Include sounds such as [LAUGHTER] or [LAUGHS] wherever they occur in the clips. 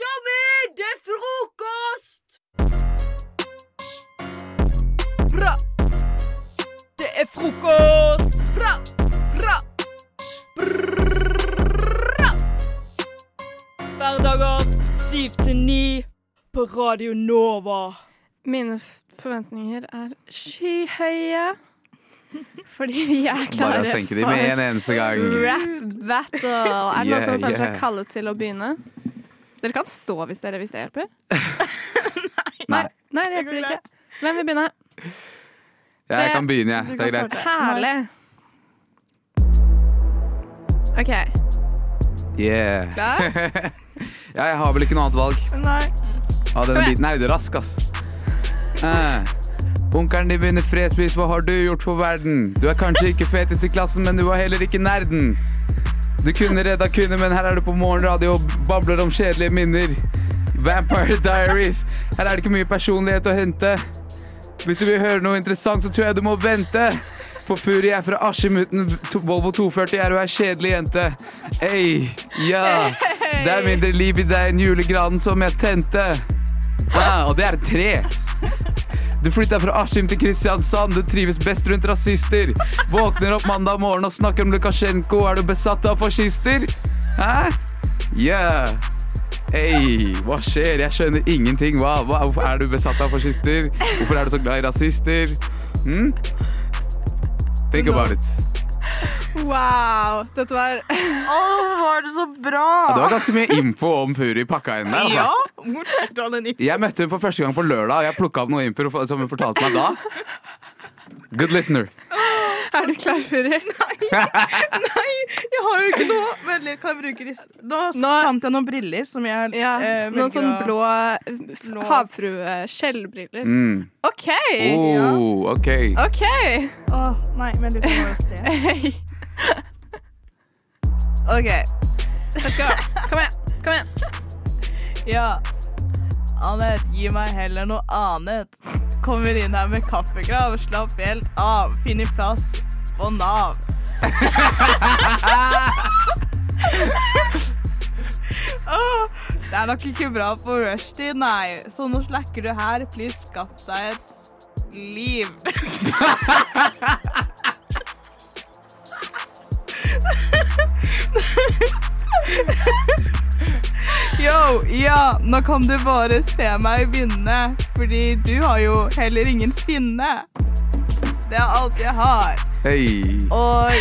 Tjommi, det er frokost! Bra. Det er frokost! Bra, bra. Bra. Hverdager syv til ni på Radio Nova. Mine f- forventninger er skyhøye. Fordi vi er klare Bare senke de med en eneste gang. rap battle. Er det noen som føler seg kallet til å begynne? Dere kan stå hvis dere hvis det hjelper. [LAUGHS] Nei. Nei, det hjelper ikke. Hvem vil begynne? Jeg kan begynne, jeg. Det er greit. Herlig. OK. Yeah. Klar? [LAUGHS] Ja, jeg har vel ikke noe annet valg. Nei. Ja, denne biten er litt rask, ass. Eh. Onkelen din vinner fredspris, hva har du gjort for verden? Du er kanskje ikke fetest i klassen, men du var heller ikke nerden. Du kunne redda kunne, men her er du på morgenradio og babler om kjedelige minner. Vampire Diaries. Her er det ikke mye personlighet å hente. Hvis du vil høre noe interessant, så tror jeg du må vente. For Furi er fra Askim uten Volvo 240 er og er kjedelig jente. Ei, ja. Det er mindre liv i deg enn julegranen som jeg tente. Ah, og det er et tre. Du flytta fra Askim til Kristiansand, du trives best rundt rasister. Våkner opp mandag morgen og snakker om Lukasjenko, er du besatt av fascister? Hæ? Yeah. Hei, hva skjer? Jeg skjønner ingenting. Hva, hva, hvorfor er du besatt av fascister? Hvorfor er du så glad i rasister? Hm? Think about it. Wow. Dette var Å, var det så bra? Ja, det var ganske mye info om Furi pakka inn der. Ja, Altså. hvor fikk du all den info? Jeg møtte henne for første gang på lørdag, og jeg plukka opp noe info som hun fortalte meg da. Good listener. [LAUGHS] Er du klar, for det? [LAUGHS] Nei, jeg har jo ikke noe. Vent litt, kan jeg bruke disse? Nå- fant jeg noen briller som jeg Ja, eh, noen sånn blå, Blå. havfrueskjellbriller. Mm. OK. Oh, ok. OK. Åh, nei, vent litt, jeg må jo se. Hey. [LAUGHS] OK. Let's go. Kom igjen. Kom igjen. Ja. Annet, gi meg heller noe annet. Kommer inn her med kaffekrav, slapp helt av. Finn plass på Nav. [LAUGHS] Det er nok ikke bra på rushtid, nei. Så nå slacker du her. Please, skaff deg et liv. [LAUGHS] Yo, ja, nå kan du bare se meg vinne, fordi du har jo heller ingen finne. Det er alt jeg har. Hei. Og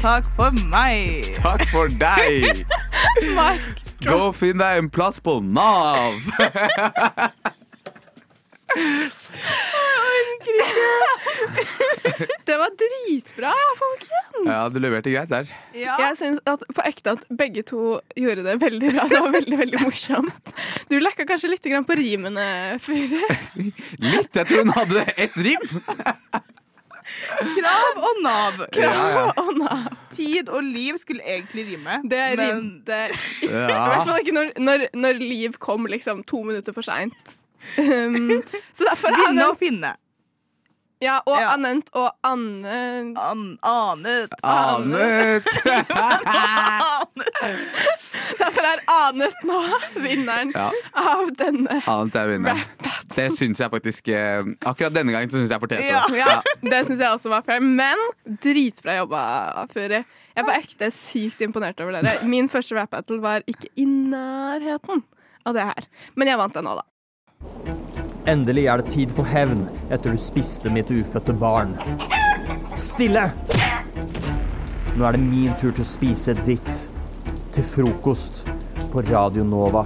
takk for meg. Takk for deg. [LAUGHS] Gå og finn deg en plass på Nav. [LAUGHS] Det var dritbra, folkens. Ja, du leverte greit der. Ja. Jeg syns på ekte at begge to gjorde det veldig bra. Det var veldig veldig morsomt. Du lekka kanskje litt på rimene, Furi. Litt. Jeg tror hun hadde ett rim. Krav og Nav. Ja, ja. nav. Tid og liv skulle egentlig rime. Det rimte. I hvert fall ikke når, når, når Liv kom liksom to minutter for seint. Um, [LAUGHS] så derfor er vinne og finne. ja, og Ja. Anent og Anne An anet. [LAUGHS] Anet. Derfor er Anet nå vinneren Ja, av denne. Anet er vinneren. Det syns jeg faktisk eh, Akkurat denne gangen så syns jeg fortjente Ja. det. Ja, det syns jeg også var fair. Men dritbra jobba, Furi. Jeg var ekte sykt imponert over dere. Min første rap battle var ikke i nærheten av det her. Men jeg vant den nå, da. Endelig er det tid for hevn etter du spiste mitt ufødte barn. Stille! Nå er det min tur til å spise ditt. Til frokost på Radio Nova.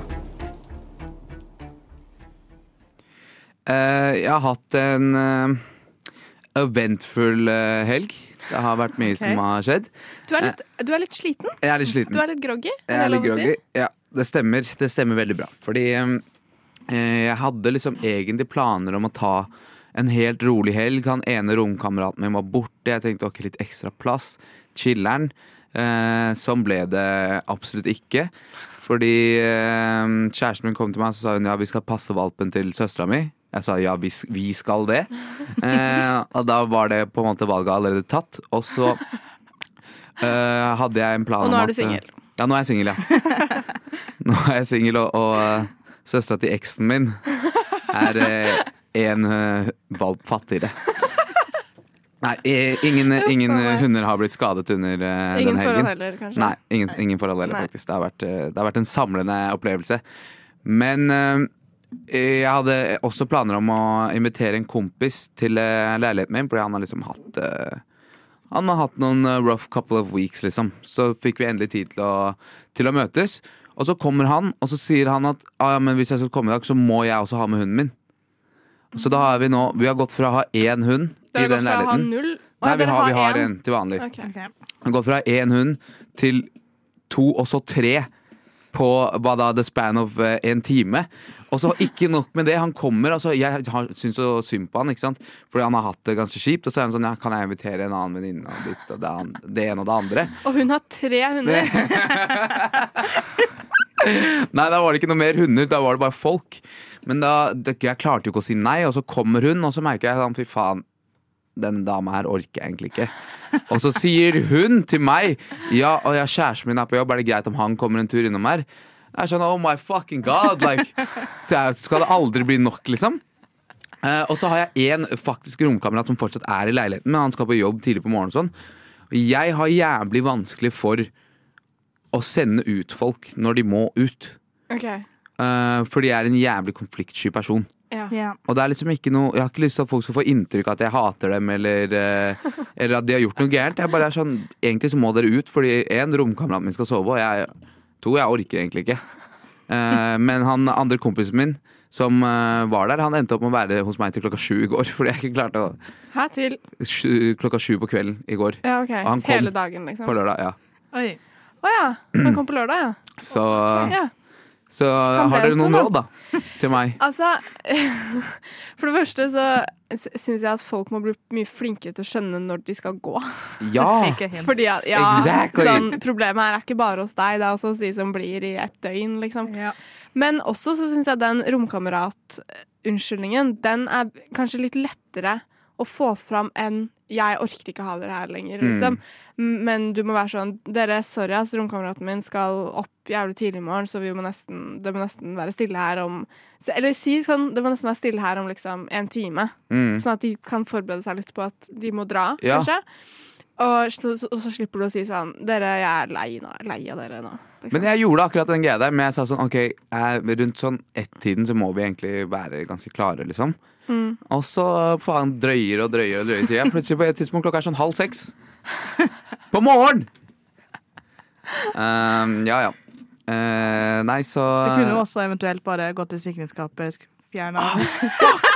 Uh, jeg har hatt en uh, eventfull uh, helg. Det har vært mye som har skjedd. Du er litt, du er litt sliten? Jeg er litt sliten. Du er litt groggy? Jeg er litt groggy. Ja, det stemmer. Det stemmer veldig bra. Fordi eh, jeg hadde liksom egentlig planer om å ta en helt rolig helg. Han ene romkameraten min var borte. Jeg tenkte ok, litt ekstra plass. Chiller'n. Eh, sånn ble det absolutt ikke. Fordi eh, kjæresten min kom til meg og sa hun, ja, vi skal passe valpen til søstera mi. Jeg sa ja, vi, vi skal det. Eh, og da var det på en måte valget allerede tatt. Og så eh, hadde jeg en plan Og nå er du at, eh, singel. Ja, nå er jeg singel, ja. [LAUGHS] Nå er jeg singel, og, og søstera til eksen min er en uh, valp fattigere. Nei, eh, ingen, ingen eh, hunder har blitt skadet under eh, Ingen den forhold helgen. heller, kanskje. Nei, ingen, ingen forhold heller, Nei. faktisk. Det har, vært, eh, det har vært en samlende opplevelse. Men eh, jeg hadde også planer om å invitere en kompis til eh, leiligheten min, fordi han har liksom hatt eh, Han har hatt noen eh, rough couple of weeks, liksom. Så fikk vi endelig tid til å, til å møtes. Og så kommer han, og så sier han at ah, ja, men hvis jeg skal komme i dag, så må jeg også ha med hunden min. Så da har vi nå Vi har gått fra å ha én hund i Dere den fra å ha leiligheten. null Nei, vi har, vi har en. til vanlig. Okay. Vi har gått fra én hund til to, og så tre på hva da, the span of eh, en time. Og så ikke nok med det, han kommer altså, Jeg har- syns så synd på han, ikke sant? Fordi han har hatt det ganske kjipt. Og så er han sånn ja, Kan jeg invitere en annen venninne og ditt og det, det ene og det andre? Og hun har tre hunder. [LAUGHS] [LAUGHS] Nei, da var det ikke noe mer hunder, da var det bare folk. Men da, jeg klarte jo ikke å si nei, og så kommer hun, og så merker jeg sånn, fy faen, denne dama her orker jeg egentlig ikke. Og så sier hun til meg, ja, og ja, kjæresten min er på jobb, er det greit om han kommer en tur innom her? Jeg er sånn, oh my fucking god, like, så jeg, skal det aldri bli nok, liksom? Eh, og så har jeg en faktisk romkamerat som fortsatt er i leiligheten, men han skal på jobb tidlig på morgenen sånn. Jeg har jævlig vanskelig for å sende ut folk når de må ut. Ok, Uh, fordi jeg er en jævlig konfliktsky person. ja. Ja. Og det er liksom ikke noe Jeg har ikke lyst til at folk skal få inntrykk av at jeg hater dem, eller, uh, eller at de har gjort noe gærent. Jeg bare er sånn Egentlig så må dere ut, fordi én, romkameraten min skal sove, og jeg to, jeg orker egentlig ikke. Uh, men han andre kompisen min som eh, var der, han endte opp med å være hos meg til klokka sju i går. [LAUGHS] Fordi jeg ikke klarte å Her til sju, Klokka sju på kvelden i går. Ja, ok. han kom Hele dagen, liksom. På lørdag, ja. Oi. Å ja. Han kom på lørdag, ja. Så, ja. så har dere noen råd, da? Til meg? [LAUGHS] Altså, [LAUGHS] for det første så syns jeg at folk må bli mye flinkere til å skjønne når de skal gå. [LAUGHS] Ja! Fordi at, ja, Exactly. sånn, Problemet her er ikke bare hos deg, det er også hos de som blir i et døgn, liksom. Ja. Men også så syns jeg den romkamerat-unnskyldningen, den er kanskje litt lettere å få fram en 'jeg orker ikke ha dere her lenger', Mm. liksom. Mm. Men du må være sånn 'Dere, sorry, ass, romkameraten min skal opp jævlig tidlig i morgen, så vi må nesten, det må nesten være stille her om Eller si sånn, det må nesten være stille her om liksom en time. Mm. Sånn at de kan forberede seg litt på at de må dra, Ja. kanskje. Og så, så, og så slipper du å si sånn 'Dere, jeg er lei, nå, lei av dere nå'. Liksom. Men jeg gjorde akkurat den greia der, men jeg sa sånn OK, rundt sånn ett-tiden så må vi egentlig være ganske klare, liksom. Mm. Og så faen drøyer og drøyer og drøyer plutselig på et tidspunkt klokka er sånn halv seks. [LAUGHS] På morgen! Um, ja, ja. Uh, nei, så Det kunne jo også eventuelt bare gått til sikringsskapet, fjerna fjerna [LAUGHS]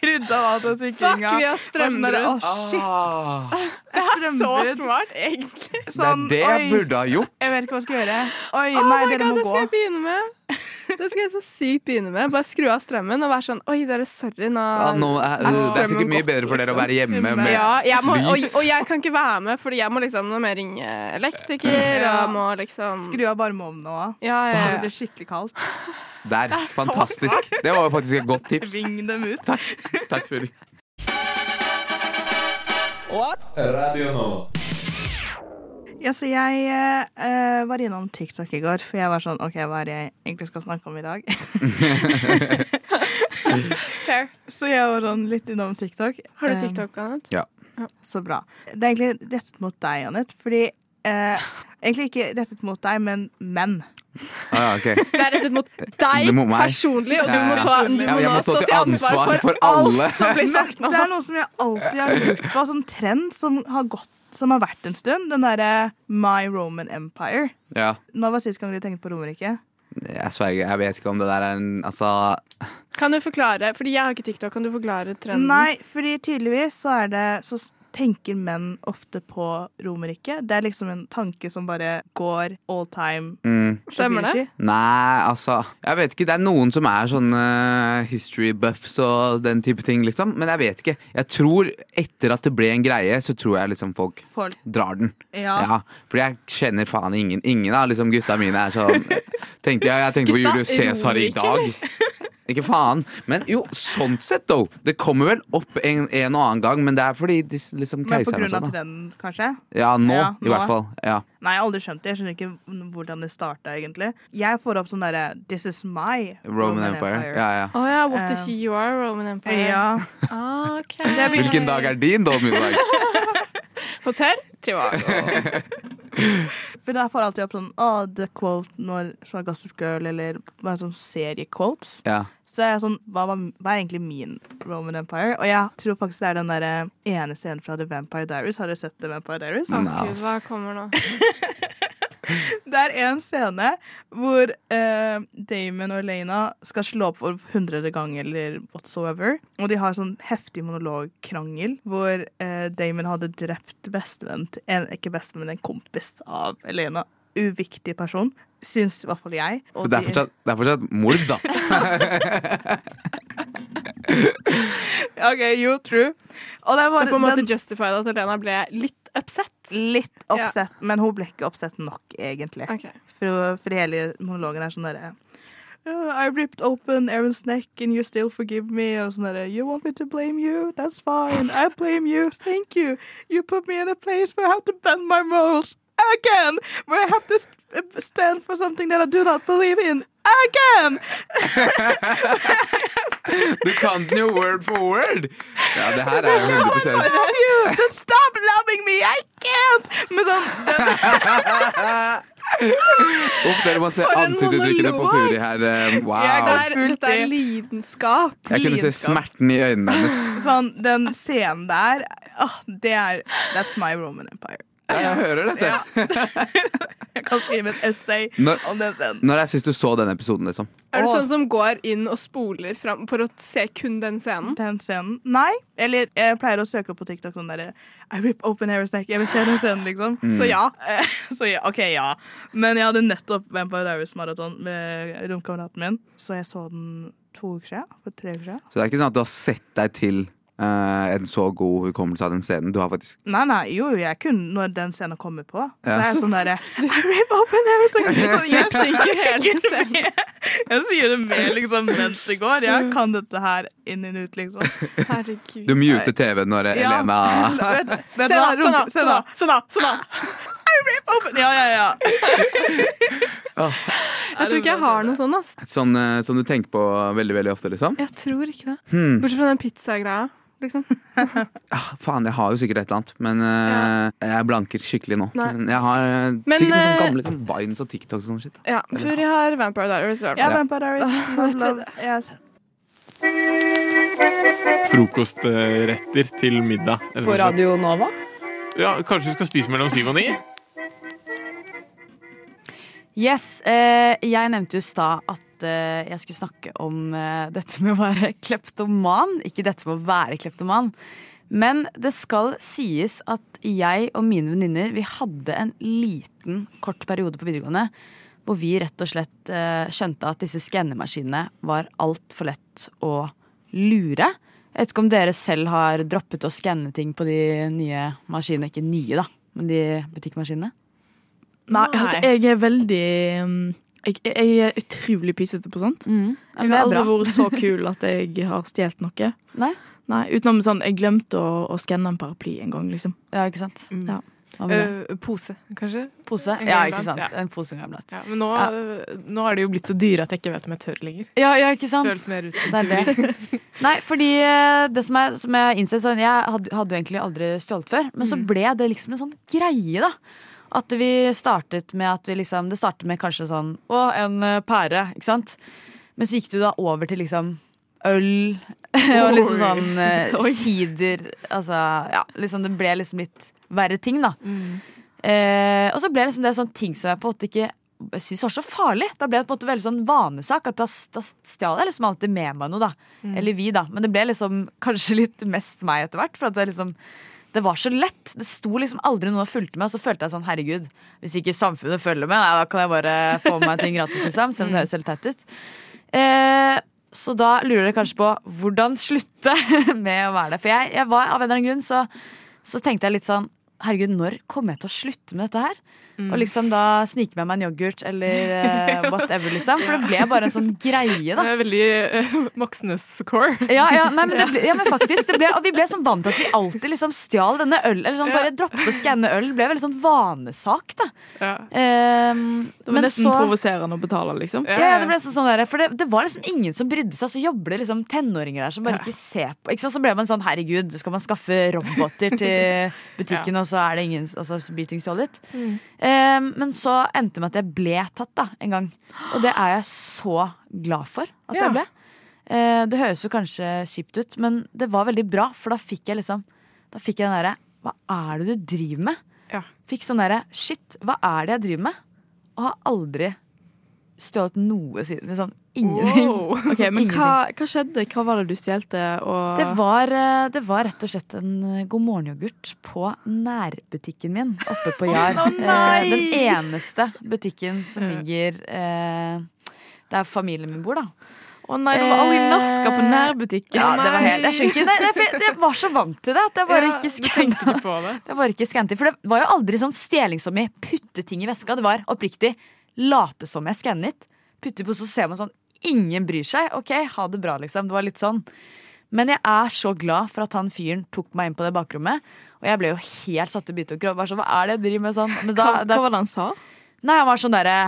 Skrudd av alt av Fuck, vi har strømbrudd. Å, shit. Ah, Det er så smart, egentlig. det er Sånn, det jeg burde ha gjort. jeg vet ikke hva jeg skal gjøre. Oi, Oh nei, dere God, må det skal jeg begynne med. Det skal jeg så sykt begynne med. Bare skru av strømmen og være sånn Oi, dere, sorry, nå Ja, nå er, er det er sikkert mye bedre for dere å liksom. være hjemme Hjemme. med ja, må, og, lys. og jeg kan ikke være med, fordi jeg må liksom Nå må jeg ringe elektriker, Ja. og må liksom Skru av varmeovnen nå. Ja, ja, Det er blir skikkelig kaldt. Der. Fantastisk. Det var jo faktisk et godt tips. Sving dem ut. Takk, Takk for What? Radio nå. Ja, så jeg eh, var innom TikTok i går, for jeg var sånn OK, hva er det jeg egentlig skal snakke om i dag? [LAUGHS] Fair. så jeg var sånn litt innom TikTok. Har du TikTok, Annette? Ja. Så bra. Det er egentlig rettet mot deg, Annette, fordi eh, Egentlig ikke rettet mot deg, men menn. Ah, ja, okay. Det er rettet mot deg mot personlig, og du må, ta, du Ja, må nå stå til ansvar for, alle. alt som blir sagt nå. det er noe som jeg alltid har lurt på, sånn trend som har gått som har vært en stund. Den derre My Roman Empire. Ja. Når var sist gang du tenkte på Romerike? Jeg sverger, jeg vet ikke om det der er en Altså Kan du forklare, fordi jeg har ikke TikTok, kan du forklare trenden? Nei, fordi tydeligvis så er det Så tenker menn ofte på Romerriket? Det er liksom en tanke som bare går all time. mm, Stemmer det? Nei, altså Jeg vet ikke. Det er noen som er sånn eh, history buffs og den type ting, liksom. Men jeg vet ikke. Jeg tror etter at det ble en greie, så tror jeg liksom folk Folk. drar den. Ja. Ja, Fordi jeg kjenner faen ingen. Ingen av liksom gutta mine er sånn [LAUGHS] Tenkte jeg, jeg tenkte på Julius Cæsar i dag. Ikke faen. Men jo, sånn sett, though. Det kommer vel opp en, en og annen gang, men det er fordi de, liksom Men på grunn av sånn. da. trenden, kanskje? Ja, nå, Ja, i nå. hvert fall. Ja. Nei, jeg har aldri skjønt det. Jeg skjønner ikke hvordan det starta, egentlig. Jeg får opp sånn derre This is my Roman Empire. Ja, ja. Oh, ja, what if is you are, Roman Empire. Ja. Ah, okay. [LAUGHS] Hvilken dag er din dommedag? [LAUGHS] [LAUGHS] Hotell? Trivago. [LAUGHS] For da får alltid opp sånn Å, the quote når fra Gossip Girl, eller bare sånn seriequotes. Ja. Så er jeg sånn, hva, var- hva er egentlig min Roman Empire? Og jeg tror faktisk det er den der ene scenen fra The Vampire Diaries. Har dere sett The Vampire Diaries? Nice. gud, hva kommer nå? [LAUGHS] Det er en scene hvor eh, Damon og Elena skal slå opp for hundrede gang eller whatsoever. Og de har sånn heftig monologkrangel hvor eh, Damon hadde drept bestevenn til Ikke bestevenn, men en kompis av Elena. Uviktig person. Syns i hvert fall jeg. Og Det er fortsatt, det er fortsatt mord, da. [LAUGHS] OK, you true. Og det er Det er på en måte den, justified at Elena ble litt upset. litt oppsett, men hun ble ikke oppsett nok, egentlig. Okay. For, for hele monologen er sånn derre "Uh, I ripped open Aaron's neck and you still forgive me. Og sånn derre You want me to blame you? That's fine. I blame you. Thank you. You put me in a place where I have to bend my morals again. Where I have to stand for something that I do not believe in again. [LAUGHS] Du kan den jo word for word! Ja, det her er jo 100 I love you. Stop loving me. I can't. Men sånn [LAUGHS] Uff, dere må se For ansiktsuttrykkene på! Furi her. eh, Wow. Der, dette er lidenskap. Jeg kunne se smerten i øynene hennes. sånn, den scenen der oh, Det er That's my Roman Empire. Ja, jeg hører dette. Ja. [LAUGHS] Jeg kan skrive et essay Når, om den scenen. når er sist du så den episoden, liksom? Er du sånn som går inn og spoler fram for å se kun den scenen? Den scenen? Nei. Eller jeg pleier å søke opp på TikTok sånn derre I rip open hair stack. Jeg vil se den scenen, liksom. Så ja. [LAUGHS] Så ja, OK, ja. Men jeg hadde nettopp Vampire Diaries-maraton med romkameraten min, så jeg så den to uker siden. For tre uker siden. Så det er ikke sånn at du har sett deg til eh, en så god hukommelse av den scenen. Du har faktisk Nei, nei, jo, jeg kunne når den scenen kommer på. Så er jeg sånn derre I rape open stack. Jeg synker hele scenen. Jeg sier det med liksom mens det går. Jeg kan dette her inn og ut, liksom. Herregud. Du muter TV-en når Ja. Elena Se da, se sånn da, se sånn da, sånn da, sånn da. Ja, ja, ja. [LAUGHS] Jeg tror ikke jeg har noe sånn, ass. sånn, eh, som du tenker på veldig veldig ofte, liksom? Jeg tror ikke det. Hmm. Bortsett fra den pizzagreia, liksom. ja, [LAUGHS] faen, jeg har jo sikkert et eller annet, men uh, jeg blanker skikkelig nå. Nei. Men jeg har eh, Men, sikkert eh, gamle sånn Vines og TikToks og sånn shit. Ja, Før jeg har Vampire Diaries. Ja. Vampire Diaries. [LAUGHS] Love, love. Frokostretter til middag. På. Radio Nova. Ja, kanskje vi skal spise mellom syv og ni? Yes, eh, jeg nevnte jo i stad at eh, jeg skulle snakke om eh, dette med å være [LAUGHS] kleptoman. Ikke dette med å være kleptoman. Men det skal sies at jeg og mine venninner vi hadde en liten, kort periode på videregående hvor vi rett og slett eh, skjønte at disse skannemaskinene var altfor lett å lure. Jeg vet ikke om dere selv har droppet å skanne ting på de nye maskinene. Ikke nye, da, men de butikkmaskinene. Nei, altså, jeg er veldig um, jeg, jeg er utrolig pysete på sånt. Mm. Jeg har aldri vært så [LAUGHS] kul at jeg har stjålet noe. Nei? Nei, Utenom sånn Jeg glemte å, å skanne en paraply en gang, liksom. Ja, ikke sant? Mm. Ja. Øh, pose, kanskje? Pose? en Ja, ikke sant. ja. En pose en gang iblant. Ja, men nå, Ja. nå er de jo blitt så dyre at jeg ikke vet om jeg tør lenger. Ja, ja, ikke sant? Føles mer ut som Det er det. [LAUGHS] Nei, fordi eh, det som, er, som jeg innser sånn, Jeg hadde, hadde jo egentlig aldri stjålet før, men så Mm. ble det liksom en sånn greie, da. At vi startet med at vi liksom Det startet med kanskje sånn Å, en eh, pære, ikke sant? Men så gikk du da over til liksom øl [LAUGHS] og liksom sånn eh, sider Altså, ja, liksom det ble liksom litt verre ting, da. Mm. Eh, og så ble liksom det sånn ting som jeg på en måte ikke syntes var så farlig. Da ble det på en måte veldig sånn vanesak. At da, da stjal jeg liksom alltid med meg noe, da. Eller vi, da. Men det ble liksom kanskje litt mest meg etter hvert. For at det liksom det var så lett. Det sto liksom aldri noen og fulgte med. Og så følte jeg sånn, herregud, hvis ikke samfunnet følger med, nei, da kan jeg bare få meg ting gratis, liksom. Selv om det høres helt teit ut. Eh, så da lurer dere kanskje på hvordan slutte [LAUGHS] med å være der. For jeg, jeg var av en eller annen grunn så, så tenkte jeg litt sånn Herregud, når kommer jeg til å slutte med dette her? Og liksom da snike med meg en yoghurt eller uh, [LAUGHS] whatever, liksom. For det ble bare en sånn greie, da. Det er veldig uh, Moxnes-core. Ja, ja, nei, men, det ble, ja, men [LAUGHS] faktisk. Det ble, og vi ble sånn vant til at vi alltid liksom stjal denne øl Eller sånn bare droppet å skanne øl. Det ble veldig sånn vanesak, da. Ja. Um, Det var nesten så provoserende å betale, liksom. ja, det ble sånn, der, For det, det var liksom ingen som brydde seg. Så jobber det liksom tenåringer der som bare ikke ser på. Ikke sant? Så ble man sånn herregud, skal man skaffe roboter til [LAUGHS] butikken, og så er det ingen og så blir ting stjålet? Ehm, men så endte det med at jeg ble tatt da, en gang. Og det er jeg så glad for at Ja. jeg ble. Eh, det høres jo kanskje kjipt ut, men det var veldig bra, for da fikk jeg liksom Da fikk jeg den derre Hva er det du driver med? Ja. Fikk sånn derre Shit, hva er det jeg driver med? Og har aldri stjålet noe siden. Liksom ingenting. Wow. [LAUGHS] Ok, Men Ingenting. hva, hva skjedde? Hva var det du stjelte? Og... Det var, eh, det var rett og slett en eh, god morgen-yoghurt på nærbutikken min oppe på Jar. Eh, Den eneste butikken som ligger eh, der familien min bor, da. Å nei, du var aldri Eh, naska på nærbutikken. Ja, det var helt, jeg skjønner ikke, det, det, jeg var så vant til det at jeg bare Ja, ikke skanna. det. [LAUGHS] Det var ikke skannet. For det var jo aldri sånn stjeling som i putte ting i veska. Det var oppriktig late som jeg skannet. Putte på, så ser man sånn Ingen bryr seg. OK, ha det bra, liksom. Det var litt sånn. Men jeg er så glad for at han fyren tok meg inn på det bakrommet. Og jeg ble jo helt satt i biter. og sånn, hva er det jeg driver med sånn? Men da, Hva, hva var det han sa? nei, han var sånn derre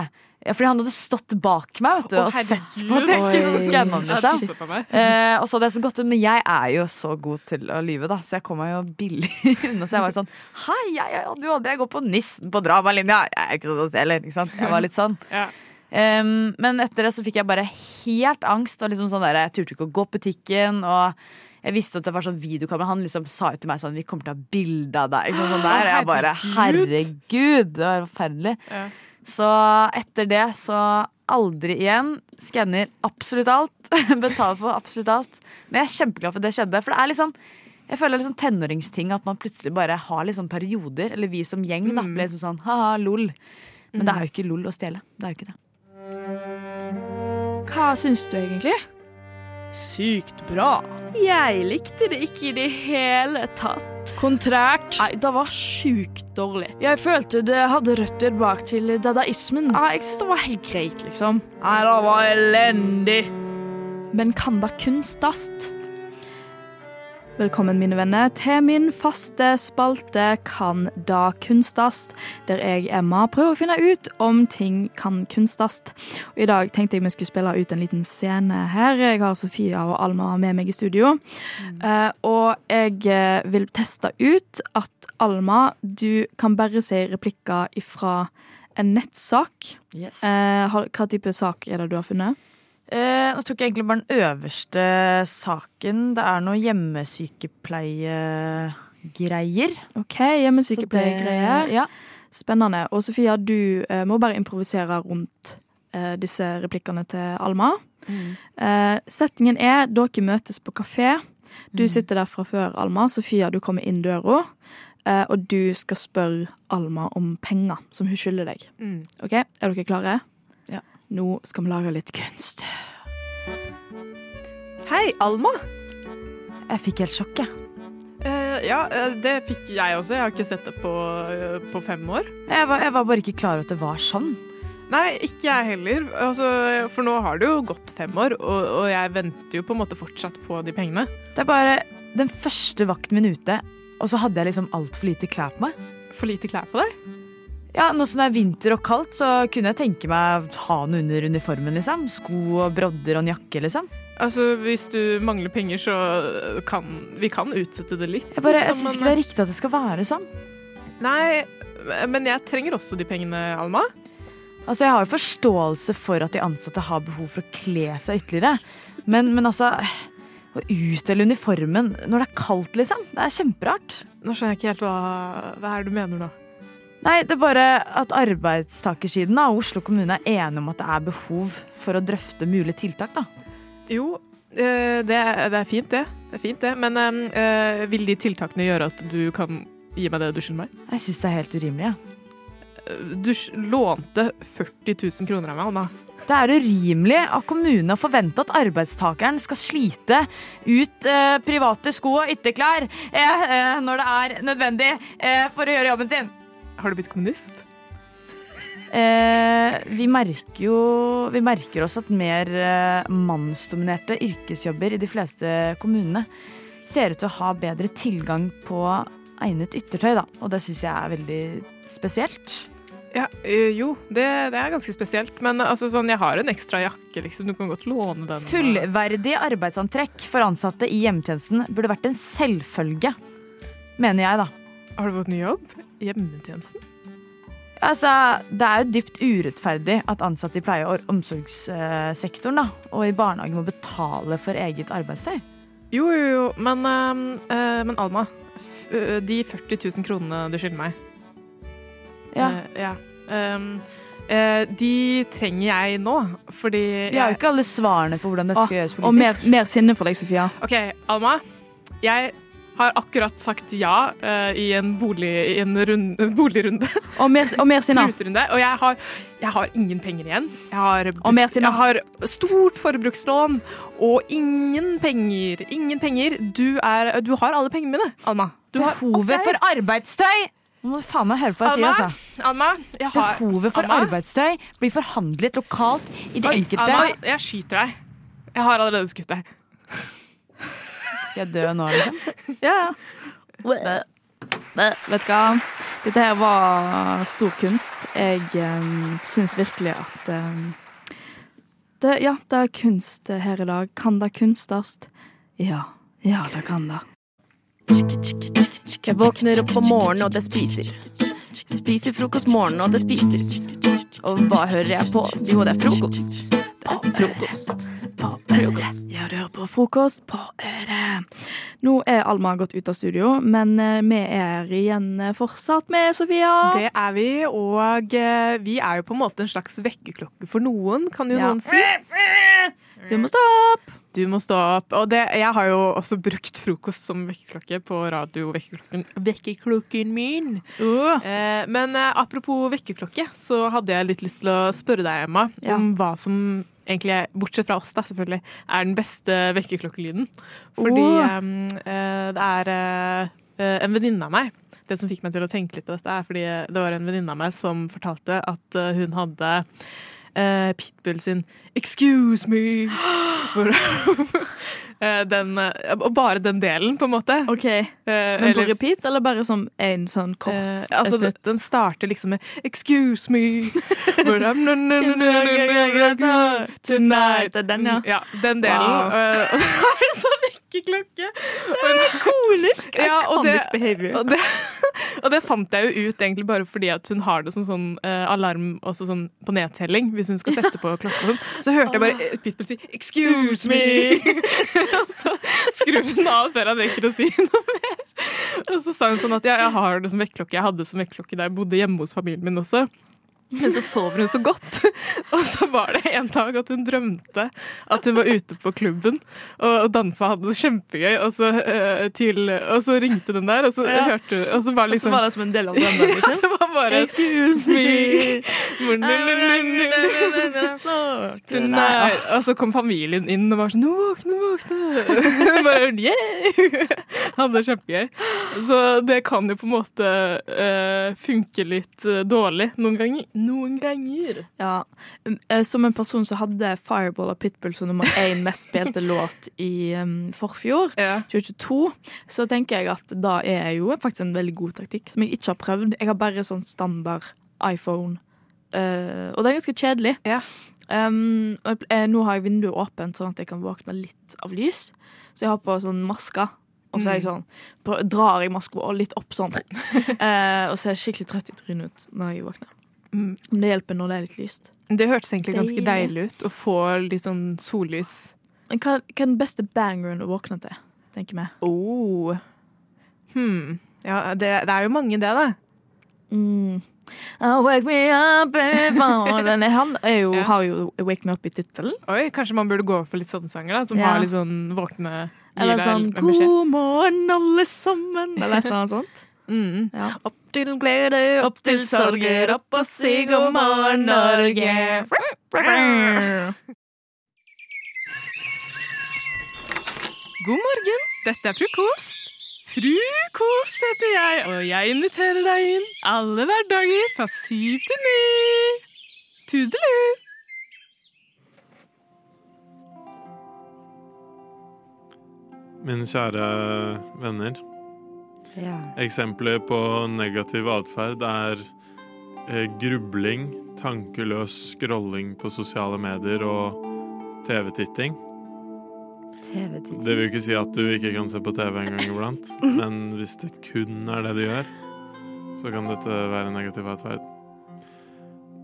ja, fordi han hadde stått bak meg vet du, og sett på dekket. Så skanna han liksom. Eh, og så hadde jeg så godt Men jeg er jo så god til å lyve, da, så jeg kom meg jo billig [LAUGHS] unna. Så jeg var sånn Hei, jeg, jeg, du aldri, jeg går på nissen på dramalinja. Jeg er ikke sånn å stjele. Ikke sant? Jeg var litt sånn. [LAUGHS] Ja. Um, men etter det så fikk jeg bare helt angst. Og liksom sånn der, Jeg turte ikke å gå på butikken. Og jeg visste at det var sånn videokamera. Han liksom sa jo til meg sånn Vi kommer til å ha bilde av deg. Ikke sant, sånn der. Jeg bare Herregud, det var forferdelig. Ja. Så etter det så aldri igjen. Skanner absolutt alt. [LAUGHS] Betaler for absolutt alt. Men jeg er kjempeglad for at det skjedde. For det er liksom jeg føler er liksom tenåringsting at man plutselig bare har liksom perioder. Eller vi som gjeng da, ble liksom sånn ha-ha, lol. Men det er jo ikke lol å stjele. Det er jo ikke det. Hva syns du egentlig? Sykt bra. Jeg likte det ikke i det hele tatt. Kontrært. Nei, det var sjukt dårlig. Jeg følte det hadde røtter bak til dadaismen. Ja, jeg syns det var helt greit, liksom. Nei, det var elendig. Men kan da kunstast? Velkommen, mine venner, til min faste spalte Kan da kunstast? Der jeg, Emma, prøver å finne ut om ting kan kunstast. Og I dag tenkte jeg vi skulle spille ut en liten scene her. Jeg har Sofia og Alma med meg i studio. Eh, og jeg eh, vil teste ut at Alma, du kan bare si replikker ifra en nettsak. Yes. Uh, hva type sak er det du har funnet? Eh, nå tok jeg egentlig bare den øverste saken. Det er noe hjemmesykepleiegreier. OK, hjemmesykepleiegreier. Ja. Spennende. Og Sofia, du eh, må bare improvisere rundt eh, disse replikkene til Alma. Eh, settingen er dere møtes på kafé. Du sitter der fra før, Alma. Sofia, du kommer inn døra. Eh, og du skal spørre Alma om penger som hun skylder deg. Mm. Ok, Er dere klare? Nå skal vi lage litt kunst. Hei, Alma. Jeg fikk helt sjokk, jeg. Uh, ja, eh, det fikk jeg også. Jeg har ikke sett det på, uh, på fem år. Jeg var, jeg var bare ikke klar over at det var sånn. Nei, ikke jeg heller. Altså, for nå har det jo gått fem år, og, og jeg venter jo på en måte fortsatt på de pengene. Det er bare den første vakten min ute, og så hadde jeg liksom altfor lite klær på meg. For lite klær på deg. Ja, Nå som det er vinter og kaldt, så kunne jeg tenke meg å ha noe under uniformen. liksom. Sko og brodder og en jakke, liksom. Altså, Hvis du mangler penger, så kan vi kan utsette det litt. Jeg, bare, jeg liksom, syns ikke det er riktig at det skal være sånn. Nei, men jeg trenger også de pengene, Alma. Altså, Jeg har jo forståelse for at de ansatte har behov for å kle seg ytterligere. Men, men altså Å utdele uniformen når det er kaldt, liksom. Det er kjemperart. Nå skjønner jeg ikke helt hva, hva er det du mener nå. Nei, det er bare at arbeidstakersiden og Oslo kommune er enige om at det er behov for å drøfte mulige tiltak, da. Jo, eh, det, er- det er fint, det. Det er fint, det. Men øh, vil de tiltakene gjøre at du kan gi meg det du skylder meg? Jeg syns det er helt urimelig. jeg. Du lånte 40 000 kroner av meg, Anna. Det er urimelig av kommunen å forvente at arbeidstakeren skal slite ut eh, private sko og ytterklær eh, eh, når det er nødvendig for å gjøre jobben sin. Har du blitt kommunist? Eh, vi merker jo Vi merker også at mer eh, mannsdominerte yrkesjobber i de fleste kommunene ser ut til å ha bedre tilgang på egnet yttertøy, da. Og det syns jeg er veldig spesielt. Ja, jo, det, det er ganske spesielt. Men altså, sånn, jeg har en ekstra jakke, liksom. Du kan godt låne den. Fullverdig arbeidsantrekk for ansatte i hjemmetjenesten burde vært en selvfølge, mener jeg, da. Har du fått ny jobb? Hjemmetjenesten? Altså, det er jo dypt urettferdig at ansatte i pleie- og omsorgssektoren da, og i barnehagen må betale for eget arbeidstøy. Jo, jo, jo. Men, øh, men Alma, de 40 000 kronene du skylder meg Ja. Uh, ja. Um, uh, de trenger jeg nå, fordi Vi har jo ikke alle svarene på hvordan dette skal gjøres politisk. Og mer, mer sinne for deg, Sofia. OK, Alma. Jeg har akkurat sagt ja uh, i en, bolig, i en rund, [LAUGHS] boligrunde. Og mer, og mer sinne. Og jeg har, jeg har ingen penger igjen. Jeg har, Og mer sinne. jeg har stort forbrukslån og ingen penger. Ingen penger. Du, er, du har alle pengene mine, Alma. Du har, Behovet for arbeidstøy! Nå må du faen meg høre på hva jeg sier, altså. Alma, jeg har Behovet for Alma? arbeidstøy blir forhandlet lokalt i de Oi, enkelte Alma, jeg skyter deg. Jeg har allerede skutt deg. Skal jeg dø nå, liksom? Ja. Vet du hva? Dette her var stor kunst. Jeg um, syns virkelig at um, det, Ja, det er kunst her i dag. Kan det kunstast? Ja. Ja, det kan det. Jeg våkner opp om morgenen, og det spiser. Spiser frokost morgenen, og det spises. Og hva hører jeg på? Jo, det er frokost. Det er frokost. På øret. Ja, du hører på frokost på øret. Nå er Alma gått ut av studio, men eh, vi er igjen eh, fortsatt med Sofia. Det er vi, og eh, vi er jo på en måte en slags vekkerklokke for noen, kan jo Ja. noen si. Du må stå opp! Du må stå opp. Og det, jeg har jo også brukt frokost som vekkerklokke på radio-vekkerklokken min. Uh. Eh, men apropos vekkerklokke, så hadde jeg litt lyst til å spørre deg, Emma, Ja. om hva som egentlig, bortsett fra oss, da, selvfølgelig, er den beste vekkerklokkelyden. Fordi oh. eh, det er eh, eh, en venninne av meg det som fikk meg til å tenke litt på dette, er fordi det var en venninne av meg som fortalte at eh, hun hadde eh, Pitbull sin 'Excuse me'. [GASPS] Hvor, den, eh, og bare den delen, på en måte. OK. Men Men på repeat, eller bare som en sånn kort Eh, altså, den, slutt? den starter liksom med 'excuse me'. Hvor det er, "No, no, no, no, no, no, Tonight. Det er den, ja. Ja, den delen. Wow. Uh, og så er det sånn vekkerklokke. Komisk! Ja, og det, og, det, og det fant jeg jo ut egentlig bare fordi at hun har det som sånn uh, alarm også sånn på nedtelling hvis hun skal sette på klokka. sånn. Så hørte jeg bare eh, Pitbull si 'excuse me'. Og så skrur hun av før han rekker å si noe mer. Og så sa hun sånn at ja, jeg har det som vekkerklokke. Jeg hadde det som vekkerklokke da jeg bodde hjemme hos familien min også. Men så sover hun så godt. [LAUGHS] Og så var det en dag at hun drømte at hun var ute på klubben og dansa hadde det kjempegøy, og så, uh, til, og så ringte den der, og så Ja. hørte hun Og så var Og det så liksom var det som en del av [LAUGHS] drømmen, Ja, liksom. det var bare Excuse me [LAUGHS] Og så kom familien inn og var sånn 'Nå våkne, våkne!' Bare yeah! Hadde det kjempegøy. Så det kan jo på en måte uh, funke litt øh, dårlig noen ganger. Noen ganger. Ja. Eh, Som en person som hadde Fireball av Pitbull som nummer én mest spilte [LAUGHS] låt i um, forfjor, Ja. 2022, så tenker jeg at da er jeg jo faktisk en veldig god taktikk, som jeg ikke har prøvd. Jeg har bare sånn standard iPhone, Uh, og det er ganske kjedelig. Ja. Um, jeg- eh, nå har jeg vinduet åpent, sånn at jeg kan våkne litt av lys. Så jeg har på sånn maske. Og så jeg sånn, drar jeg maska litt opp sånn. uh, [LAUGHS] og ser skikkelig trøtt i trynet ut når jeg våkner. Mm. Men det hjelper når det er litt lyst. Det hørtes egentlig ganske Deilig. deilig ut å få litt sånn sollys. Men hva, hva er den beste bangeren å våkne til? tenker vi. Oh. Hmm. Ja, det, det er jo mange, det, da. Mm. Oh, wake me up [LAUGHS] Den han er jo, Ja. har jo Wake Me Up i tittelen. Oi, Kanskje man burde gå for litt sånne sanger, da, som Ja. har litt sånn våkne Eller sånn. God morgen, alle sammen. Eller et eller annet sånt. Mm. Ja. Opp til glede, opp til sorger, opp og si god morgen, Norge. God morgen, dette er frokost. Frukost heter jeg, og jeg inviterer deg inn alle hverdager fra syv til ni. Tudelu! Mine kjære venner. Ja. Eksempler på negativ atferd er eh, grubling, tankeløs scrolling på sosiale medier og TV-titting. TV-tid. Det vil jo ikke si at du ikke kan se på TV en gang iblant, [LAUGHS] men hvis det kun er det du gjør, så kan dette være negativ atferd.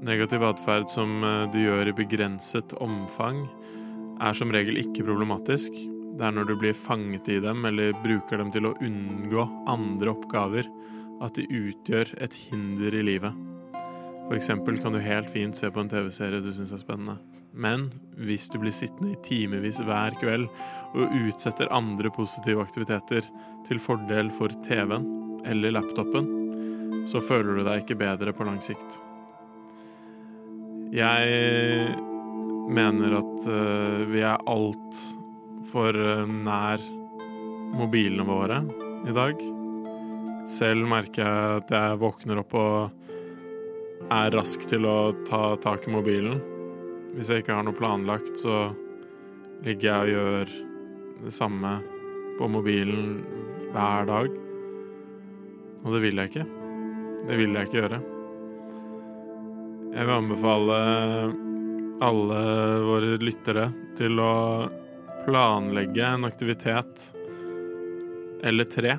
Negativ atferd som eh, du gjør i begrenset omfang, er som regel ikke problematisk. Det er når du blir fanget i dem eller bruker dem til å unngå andre oppgaver, at de utgjør et hinder i livet. Eksempel kan du helt fint se på en TV-serie du syns er spennende. Men hvis du blir sittende i timevis hver kveld og utsetter andre positive aktiviteter til fordel for TV-en eller laptopen, så føler du deg ikke bedre på lang sikt. Jeg mener at eh, vi er altfor uh, nær mobilene våre i dag. Selv merker jeg at jeg våkner opp og er rask til å ta tak i mobilen. Hvis jeg ikke har noe planlagt, så ligger jeg og gjør det samme på mobilen hver dag. Og det vil jeg ikke. Det vil jeg ikke gjøre. Jeg vil anbefale alle våre lyttere til å planlegge en aktivitet eller tre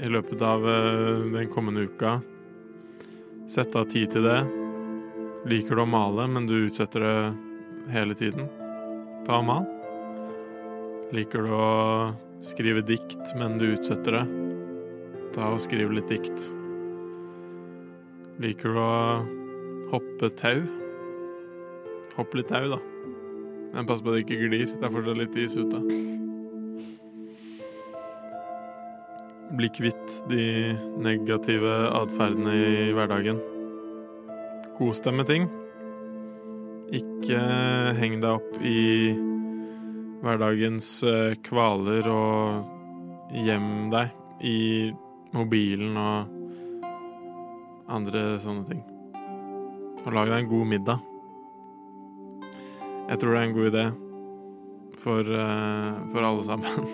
i løpet av eh, den kommende uka. Sette av tid til det. Liker du å male, men du utsetter det hele tiden? Ta og mal. Liker du å skrive dikt, men du utsetter det? Ta og skriv litt dikt. Liker du å hoppe tau? Hopp litt tau, da. Men pass på at det ikke glir. Det er fortsatt litt is ute. Bli kvitt de negative atferdene i hverdagen. Kos deg med ting. Ikke heng deg opp i hverdagens eh, kvaler og gjem deg i mobilen og andre sånne ting. Og lag deg en god middag. Jeg tror det er en god idé for, eh, for alle sammen.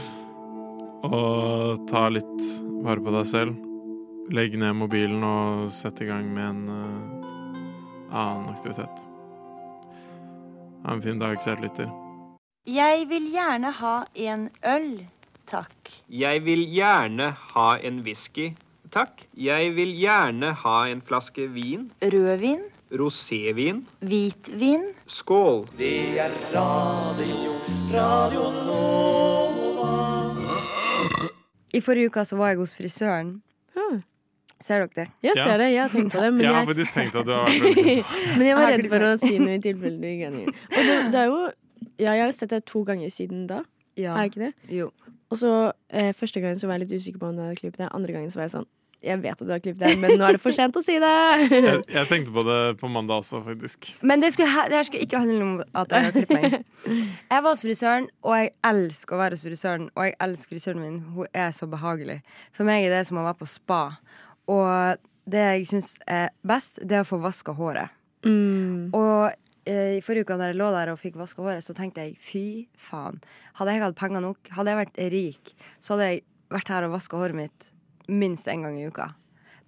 [LAUGHS] Og ta litt vare på deg selv. Legg ned mobilen og sett i gang med en eh, annen aktivitet. Ha en fin dag, kjære lytter. Jeg vil gjerne ha en øl, takk. Jeg vil gjerne ha en whisky, takk. Jeg vil gjerne ha en flaske vin. Rødvin, Rosévin. hvitvin. Skål. Det er radio, radio Nova. I forrige uke så var jeg hos frisøren. Ser dere det? Jeg ser det, jeg har tenkt på det. Men jeg har faktisk tenkt at du har vært [LAUGHS] men jeg var redd for å si noe i tilfelle du ikke er. Og det, det er jo Ja, jeg har sett det to ganger siden da. Ja. Er ikke det? Jo. Og så eh, Første gangen så var jeg litt usikker på om du hadde klippet det. Andre gangen så var jeg sånn Jeg vet at du har klippet det, men nå er det for sent å si det. [LAUGHS] jeg, jeg tenkte på det på mandag også, faktisk. Men det, skulle, det her skulle ikke handle om at jeg har klippet meg. [LAUGHS] Jeg var hos frisøren, og jeg elsker å være hos frisøren. Og jeg elsker frisøren min. Hun er så behagelig. For meg er det som å være på spa. Og det jeg syns er best, det er å få vaska håret. Mm. Og eh, i forrige uke da jeg lå der og fikk vaska håret, så tenkte jeg fy faen. Hadde jeg hatt penger nok, hadde jeg vært rik, så hadde jeg vært her og vaska håret mitt minst én gang i uka.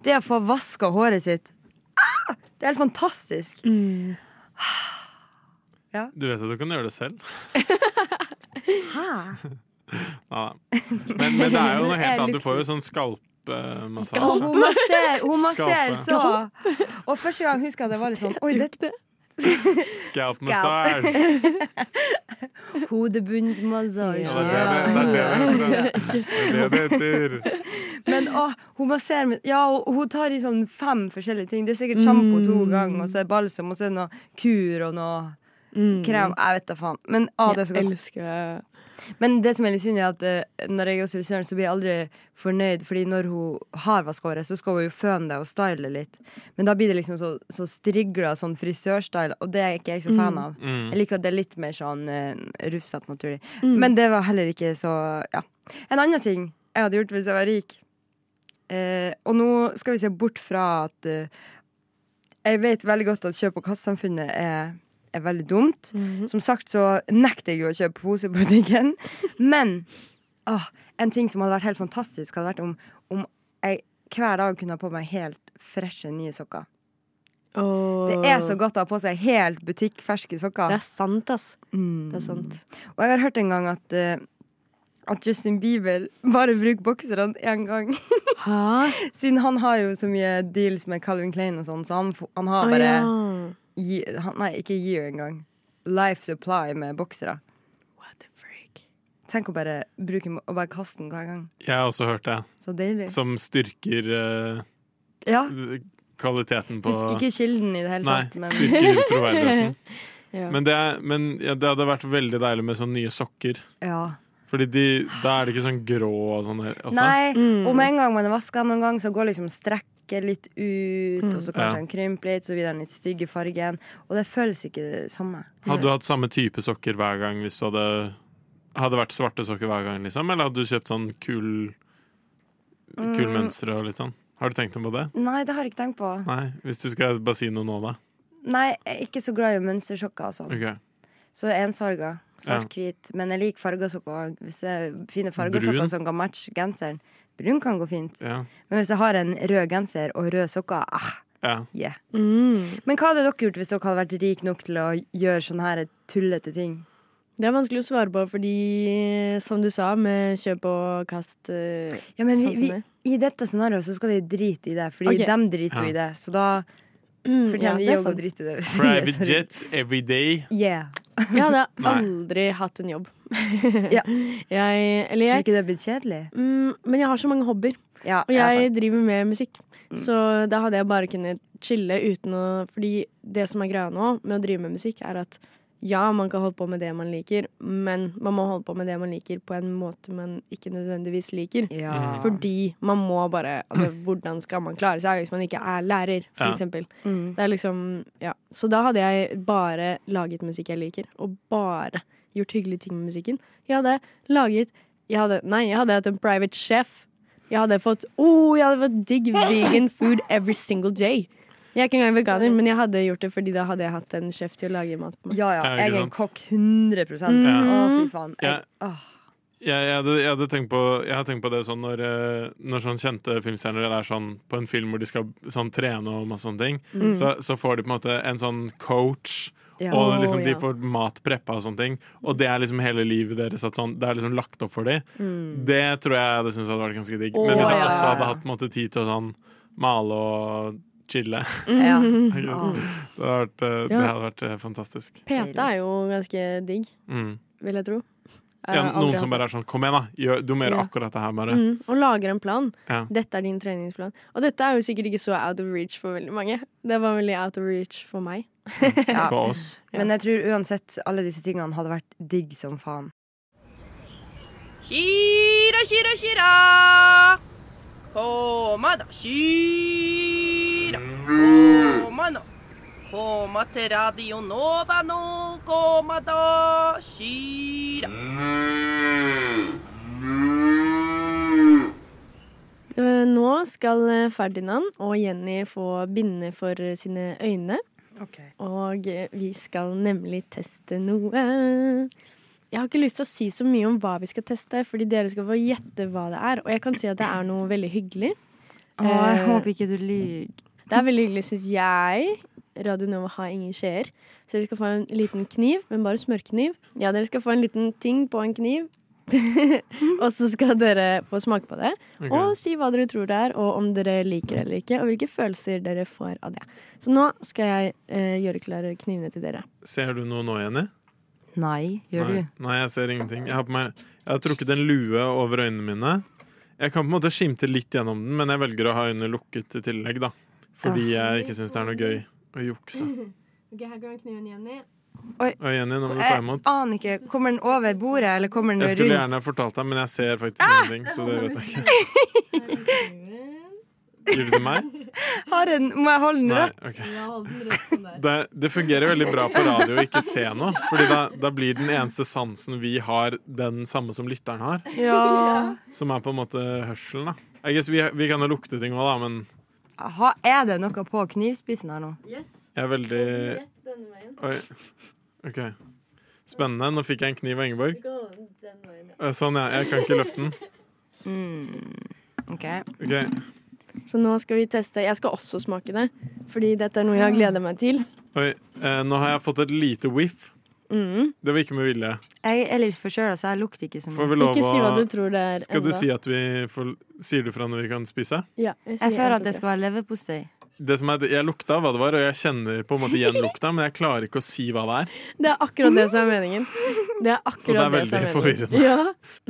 Det å få vaska håret sitt ah, Det er helt fantastisk. Mm. Du vet at du kan gjøre det selv? [LAUGHS] Hæ? Ja, [LAUGHS] men, men det er jo noe helt [LAUGHS] annet. Du får jo sånn skalpemassasje. hun masserer, så Og første gang husker jeg at det var litt sånn Oi, dette Scalp-massasje. [LAUGHS] Hodebunnsmassasje. Ja, det er det det er det det [LAUGHS] heter. Er. Men å, hun masserer med Ja, hun tar i sånn fem forskjellige ting. Det er sikkert sjampo to Mm. ganger, og så er det balsam, og så er det noe kur og noe Mm. krem. Jeg vet da faen. Men å, det er så Jeg elsker det. Men det som er litt synd, er at eh, når jeg er hos frisøren, så blir jeg aldri fornøyd. Fordi når hun har vaska håret, så skal hun jo føne det og style litt. Men da blir det liksom så, så strigla sånn frisørstyle, og det er ikke jeg så fan av. Mm. Jeg liker at det er litt mer sånn uh, rufsete naturlig. Mm. Men det var heller ikke så Ja. En annen ting jeg hadde gjort hvis jeg var rik. Eh, og nå skal vi se bort fra at eh, Jeg vet veldig godt at kjøp- og kastsamfunnet er, er veldig dumt. Som sagt så nekter jeg jo å kjøpe pose på butikken. [LAUGHS] Men åh, en ting som hadde vært helt fantastisk, hadde vært om, om jeg hver dag kunne ha på meg helt freshe nye sokker. Det er så godt å ha på seg helt butikkferske sokker. Det er sant, ass. Mm. Det er sant. Og jeg har hørt en gang at, uh, at Justin Bieber bare bruker bokserne én gang. [LAUGHS] Siden han har jo så mye deals med Calvin Klein og sånn, så han, han har bare bare ja. Nei, ikke year engang. Life supply med boksere. Tenk å bare bruke Å og bare kaste den hver gang. Jeg har også hørt det. Så deilig. Som styrker uh, Ja. kvaliteten på Husker ikke kilden i det hele Nei, tatt. Men... styrker [LAUGHS] troverdigheten. [LAUGHS] Ja. Men, det, er, men ja, det hadde vært veldig deilig med sånne nye sokker. Ja. Fordi de, da er det ikke sånn grå og sånn. Nei, Mm. om en gang man har vaska gang, så går liksom strekket litt ut, Mm. og så kanskje Ja. den krymper litt, så blir den litt stygg i fargen. Og det føles ikke det samme. Hadde du hatt samme type sokker hver gang hvis du hadde Hadde vært svarte sokker hver gang, liksom? Eller hadde du kjøpt sånn kul Kul Mm. mønstre og litt sånn? Har du tenkt noe på det? Nei, det har jeg ikke tenkt på. Nei, hvis du skal bare si noe nå, da. Nei, jeg er ikke så glad i mønstersokker og sånn. Okay. Så ensfarga. Svart-hvit. Men jeg liker fargesokker òg. Hvis jeg finner fine farga Brun? sokker som kan matche genseren. Brun kan gå fint. Ja. Men hvis jeg har en rød genser og røde sokker, ah, ja. yeah. Mm. Men hva hadde dere gjort hvis dere hadde vært rik nok til å gjøre sånne her tullete ting? Det er vanskelig å svare på, fordi som du sa, med kjøp og kast eh, Ja, men vi, vi. I dette scenarioet så skal vi drite i det, fordi okay. de driter jo Ja. i det. Så da Mm, fortjener ja, vi å drite i det. Private jets every day. Yeah. Jeg hadde [LAUGHS] Nei. aldri hatt en jobb. [LAUGHS] Ja. Jeg, eller Tror ikke det er blitt kjedelig? mm, men jeg har så mange hobbyer. Ja, Og jeg sant. driver med musikk. Mm. Så da hadde jeg bare kunnet chille uten å Fordi det som er greia nå med å drive med musikk, er at ja, man kan holde på med det man liker, men man må holde på med det man liker på en måte man ikke nødvendigvis liker. Ja. Fordi man må bare Altså, hvordan skal man klare seg hvis man ikke er lærer, for Ja. eksempel? Mm. Det er liksom Ja. Så da hadde jeg bare laget musikk jeg liker, og bare gjort hyggelige ting med musikken. Jeg hadde laget jeg hadde, Nei, jeg hadde hatt en private chef. Jeg hadde fått oh, jeg hadde fått digg vegan food every single day. Jeg er ikke engang veganer, men jeg hadde gjort det fordi da hadde jeg hatt en sjef til å lage mat på meg. Ja, ja. Jeg er en kokk 100 Mm. Å, fy faen. Ja. Jeg, åh. Jeg, jeg, hadde, jeg, hadde tenkt på, jeg hadde tenkt på det sånn når, eh, når sånn kjente filmstjerner er sånn på en film hvor de skal sånn trene og masse sånne ting, Mm. så, så får de på en måte en sånn coach. Ja. Og liksom de får mat preppa og sånne ting. Og det er liksom hele livet deres. At sånn, det er liksom lagt opp for dem. Mm. Det tror jeg hadde syntes hadde vært ganske digg. Men hvis jeg også hadde hatt på en måte, tid til å sånn male og chille Ja. Mm. [LAUGHS] Det hadde vært, eh, det Ja. hadde vært eh, fantastisk. PT er jo ganske digg, Mm. vil jeg tro. Jeg Ja, noen som bare er sånn Kom igjen, da! Du må gjøre Ja. akkurat det her, bare. Mm, og lager en plan. Ja. Dette er din treningsplan. Og dette er jo sikkert ikke så out of reach for veldig mange. Det var veldig out of reach for meg. Ja. [LAUGHS] For oss. Men jeg tror uansett alle disse tingene hadde vært digg som faen. Shira, shira, shira. Koma da, shira. Koma nå. Koma til Radio Nova nå. Koma da, shira. Eh, Nå skal eh, Ferdinand og Jenny få binde for sine øyne. Og eh, vi skal nemlig teste noe. Jeg har ikke lyst til å si så mye om hva vi skal teste, fordi dere skal få gjette hva det er. Og jeg kan si at det er noe veldig hyggelig. Å, jeg Eh, håper ikke du lyver. Det er veldig hyggelig, syns jeg. Radio Nova har ingen skjeer. Så dere skal få en liten kniv, men bare smørkniv. Ja, dere skal få en liten ting på en kniv. [LAUGHS] og så skal dere få smake på det. okay. Og si hva dere tror det er, og om dere liker det eller ikke. Og hvilke følelser dere får av det. Så nå skal jeg eh, gjøre klar knivene til dere. Ser du noe nå, Jenny? Nei, gjør Nei. du? Nei, jeg ser ingenting. Jeg har, på meg, jeg har trukket en lue over øynene mine. Jeg kan på en måte skimte litt gjennom den, men jeg velger å ha øynene lukket i tillegg. da Fordi jeg ikke syns det er noe gøy å jukse. [LAUGHS] Ok, Her går kniven, Jenny. Og Jenny, nå må du ta Jeg aner ikke. Kommer den over bordet, eller kommer den rundt? Jeg skulle rundt? gjerne fortalt deg, men jeg ser faktisk ingenting, så det vet jeg ikke. [LAUGHS] Gir du meg? [LAUGHS] har en, må jeg holde den Nei, rett? ok. Det, det fungerer veldig bra på radio å ikke se noe, Fordi da, da blir den eneste sansen vi har, den samme som lytteren har. Ja. Som er på en måte hørselen. da vi, vi kan jo lukte ting òg, da, men Ha, er det noe på knivspissen her nå? jeg er veldig Oi. OK. Spennende. Nå fikk jeg en kniv av Ingeborg. Eh, Sånn, ja. Jeg kan ikke løfte den. Mm. OK. OK. Så nå skal vi teste. Jeg skal også smake det, fordi dette er noe jeg har gleda meg til. Oi. Eh, nå har jeg fått et lite whiff. Mm. Det var ikke med vilje. Jeg er litt forkjøla, så jeg lukter ikke så Får vi mye. lov Ikke si hva du tror det er Skal du si at vi får Sier du fra når vi kan spise? Ja, jeg, Jeg føler at det skal være leverpostei. Det som er, jeg lukta hva det var, og jeg kjenner på en måte igjen lukta, men jeg klarer ikke å si hva det er. Det er akkurat det som er meningen. Det er akkurat Og det er som veldig forvirrende. Ja.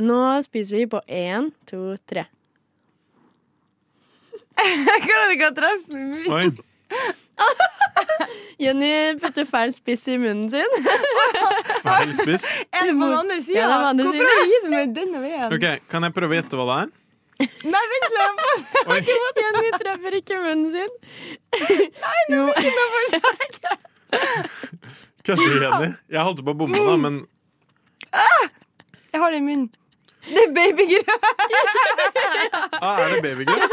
Nå spiser vi på én, to, tre. Jeg klarer ikke å treffe. Oi, [LAUGHS] Jenny putter feil spiss i munnen sin. feil spiss. Er det på den andre sida? Ja, det er på den andre Hvorfor har du gitt meg denne veien? Ok, Kan jeg prøve å gjette hva det er? Nei, vent litt. [LAUGHS] Jenny treffer ikke munnen sin. Nei, det er ikke noe seg. Kødder du, Jenny? Jeg holdt på å bomme, da, men Jeg har det i munnen. Det er babygrøt. ah, Er det babygrøt?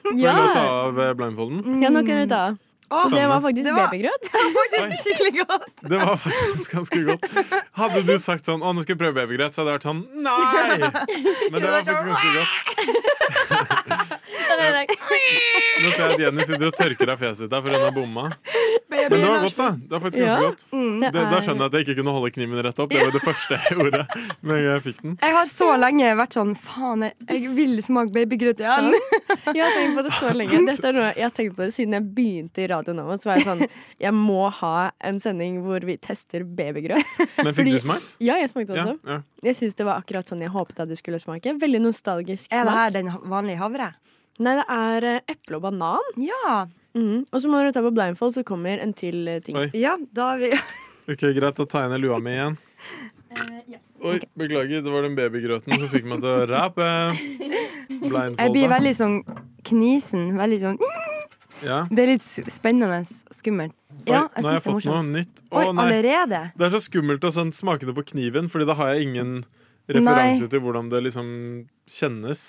Får jeg Ja. lov å ta av eh, blindfolden? Ja, nå kan du ta. Så det var faktisk Det var- babygrøt. Faktisk skikkelig godt. Det var faktisk ganske godt. Hadde du sagt sånn 'Å, nå skal jeg prøve babygrøt', så hadde jeg vært sånn Nei! [LAUGHS] Men det var faktisk ganske godt. [LAUGHS] Nå ser jeg at Jenny sitter og tørker av fjeset sitt der, for hun har bomma. Men det var godt, da. Det var faktisk ganske Ja. godt. Mm. Det, da skjønner jeg at jeg ikke kunne holde kniven rett opp. Det var det første jeg gjorde Men jeg fikk den. Jeg har så lenge vært sånn Faen, jeg, vil smake babygrøt igjen. Jeg har tenkt på det så lenge. Dette er noe jeg har tenkt på det siden jeg begynte i Radio Nova. Så var jeg sånn Jeg må ha en sending hvor vi tester babygrøt. Men fikk Fordi- du smakt? Ja, jeg smakte Ja, også. ja. Jeg syns det var akkurat sånn jeg håpet at det skulle smake. Veldig nostalgisk smak. Er det her den vanlige havre? Nei, det er eh, eple og banan. Ja. Mm. Og så må du ta på blindfold, så kommer en til eh, ting. Oi. Ja, da har vi [LAUGHS] Ok, Greit, da tegner jeg lua mi igjen. Oi, beklager. Det var den babygrøten som fikk meg til å rape blindfold Jeg blir veldig sånn knisen. Veldig sånn [LAUGHS] Ja. Det er litt spennende og skummelt. Ja, Oi, jeg nå har jeg fått noe nytt. Oi, Å, nei. allerede? Det er så skummelt å sånn smake det på kniven, Fordi da har jeg ingen referanse til hvordan det liksom kjennes.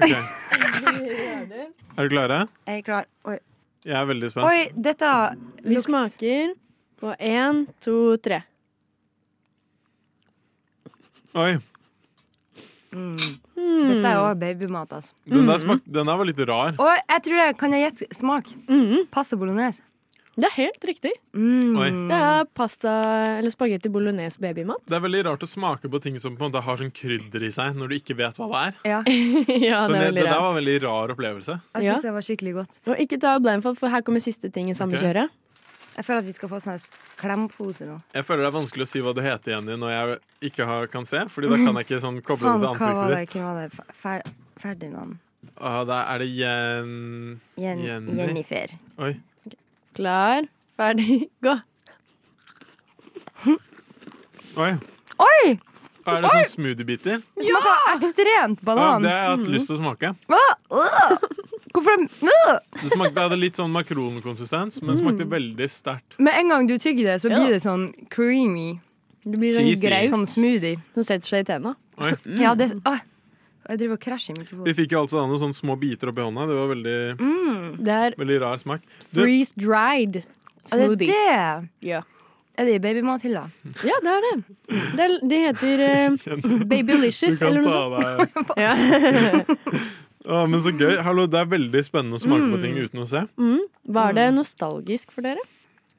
Ok, [LAUGHS] Er du klare? Jeg er klar. Oi, Jeg er veldig spent. Oi dette Vi smaker på én, to, tre. Oi, Mm. Mm. Dette er òg babymat, altså. den der, smak, den der var litt rar. Og jeg tror jeg kan jeg gjette smak. Mm. Pasta bolognese. Det er helt riktig. Mm. Det er pasta eller spagetti bolognese babymat. Det er veldig rart å smake på ting som på en måte har sånn krydder i seg, når du ikke vet hva det er. Ja, [LAUGHS] ja, Så det det, Så det der var en veldig rar opplevelse. jeg synes syns det var skikkelig godt. Og ikke ta blindfold, for her kommer siste ting i samme okay. kjøret. Jeg føler at vi skal få sånn klempose nå. Jeg føler det er vanskelig å si hva du heter, Jenny, når jeg ikke har, kan se. Fordi da kan jeg ikke sånn koble Fan, det hva til var det? ansiktet ditt. Hvem var det? Fer Ferdinand. Ah, da er det Jen... Jen Jenny. Jennifer. Oi. Klar, ferdig, [LAUGHS] gå. Oi. Oi! Er det sånn smoothiebiter? Det smaker ekstremt Ja, banan. det har jeg hatt lyst til å smake. Hvorfor. Det smakte, det hadde litt sånn makronkonsistens, men smakte veldig sterkt. Med en gang du tygger det, så blir det sånn creamy. Det blir sånn greit graut Som smoothie. som setter seg i tenna. Oi. Ja, det ah, Jeg driver og krasjer i Vi fikk jo altså da noen sånne små biter oppi hånda. Det var veldig, Mm. Det er veldig rar smak. Du, freeze dried smoothie. Er det det? Ja. Er det i babymathylla? ja, det er det. det, er, det heter [LAUGHS] uh, Babylicious eller noe ta sånt. deg [LAUGHS] Ja. [LAUGHS] ah, Men så gøy. Hallo, det er veldig spennende å smake på ting uten å se. mm. Var det nostalgisk for dere?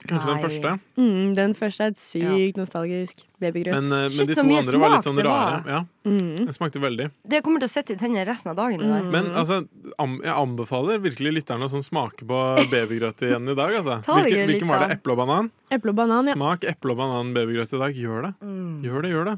Kanskje den første. Mm, den første er et sykt nostalgisk babygrøt. Men, men Shit, de så to mye andre var litt sånn det rare. var. Ja, Mm. Det smakte veldig. Det kommer til å sitte i tennene resten av dagen. Mm. der. Men altså, am, jeg anbefaler virkelig lytterne å sånn smake på [LAUGHS] babygrøt igjen i dag. Altså. Hvilken, hvilken var det? Eple og banan? Eple og banan, ja. Smak eple og banan babygrøt i dag. Gjør det. Mm. Gjør det, gjør det.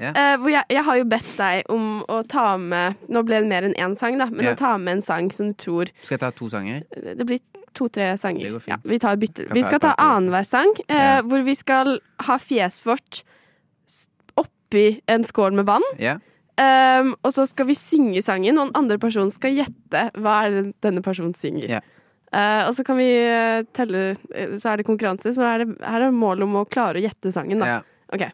Ja. Uh, hvor jeg, jeg har jo bedt deg om å ta med Nå ble det mer enn én sang, da, men yeah. å ta med en sang som du tror Skal jeg ta to sanger? Det blir to-tre sanger. Det går fint. Ja, vi tar bytte. Vi skal ta annenhver sang, uh, yeah. hvor vi skal ha fjeset vårt oppi en skål med vann. Um, og så skal vi synge sangen, og den andre personen skal gjette hva er det denne personen synger. Eh, og så kan vi eh, telle eh, Så er det konkurranse. Så er det, her er målet om å klare å gjette sangen, da. Ok.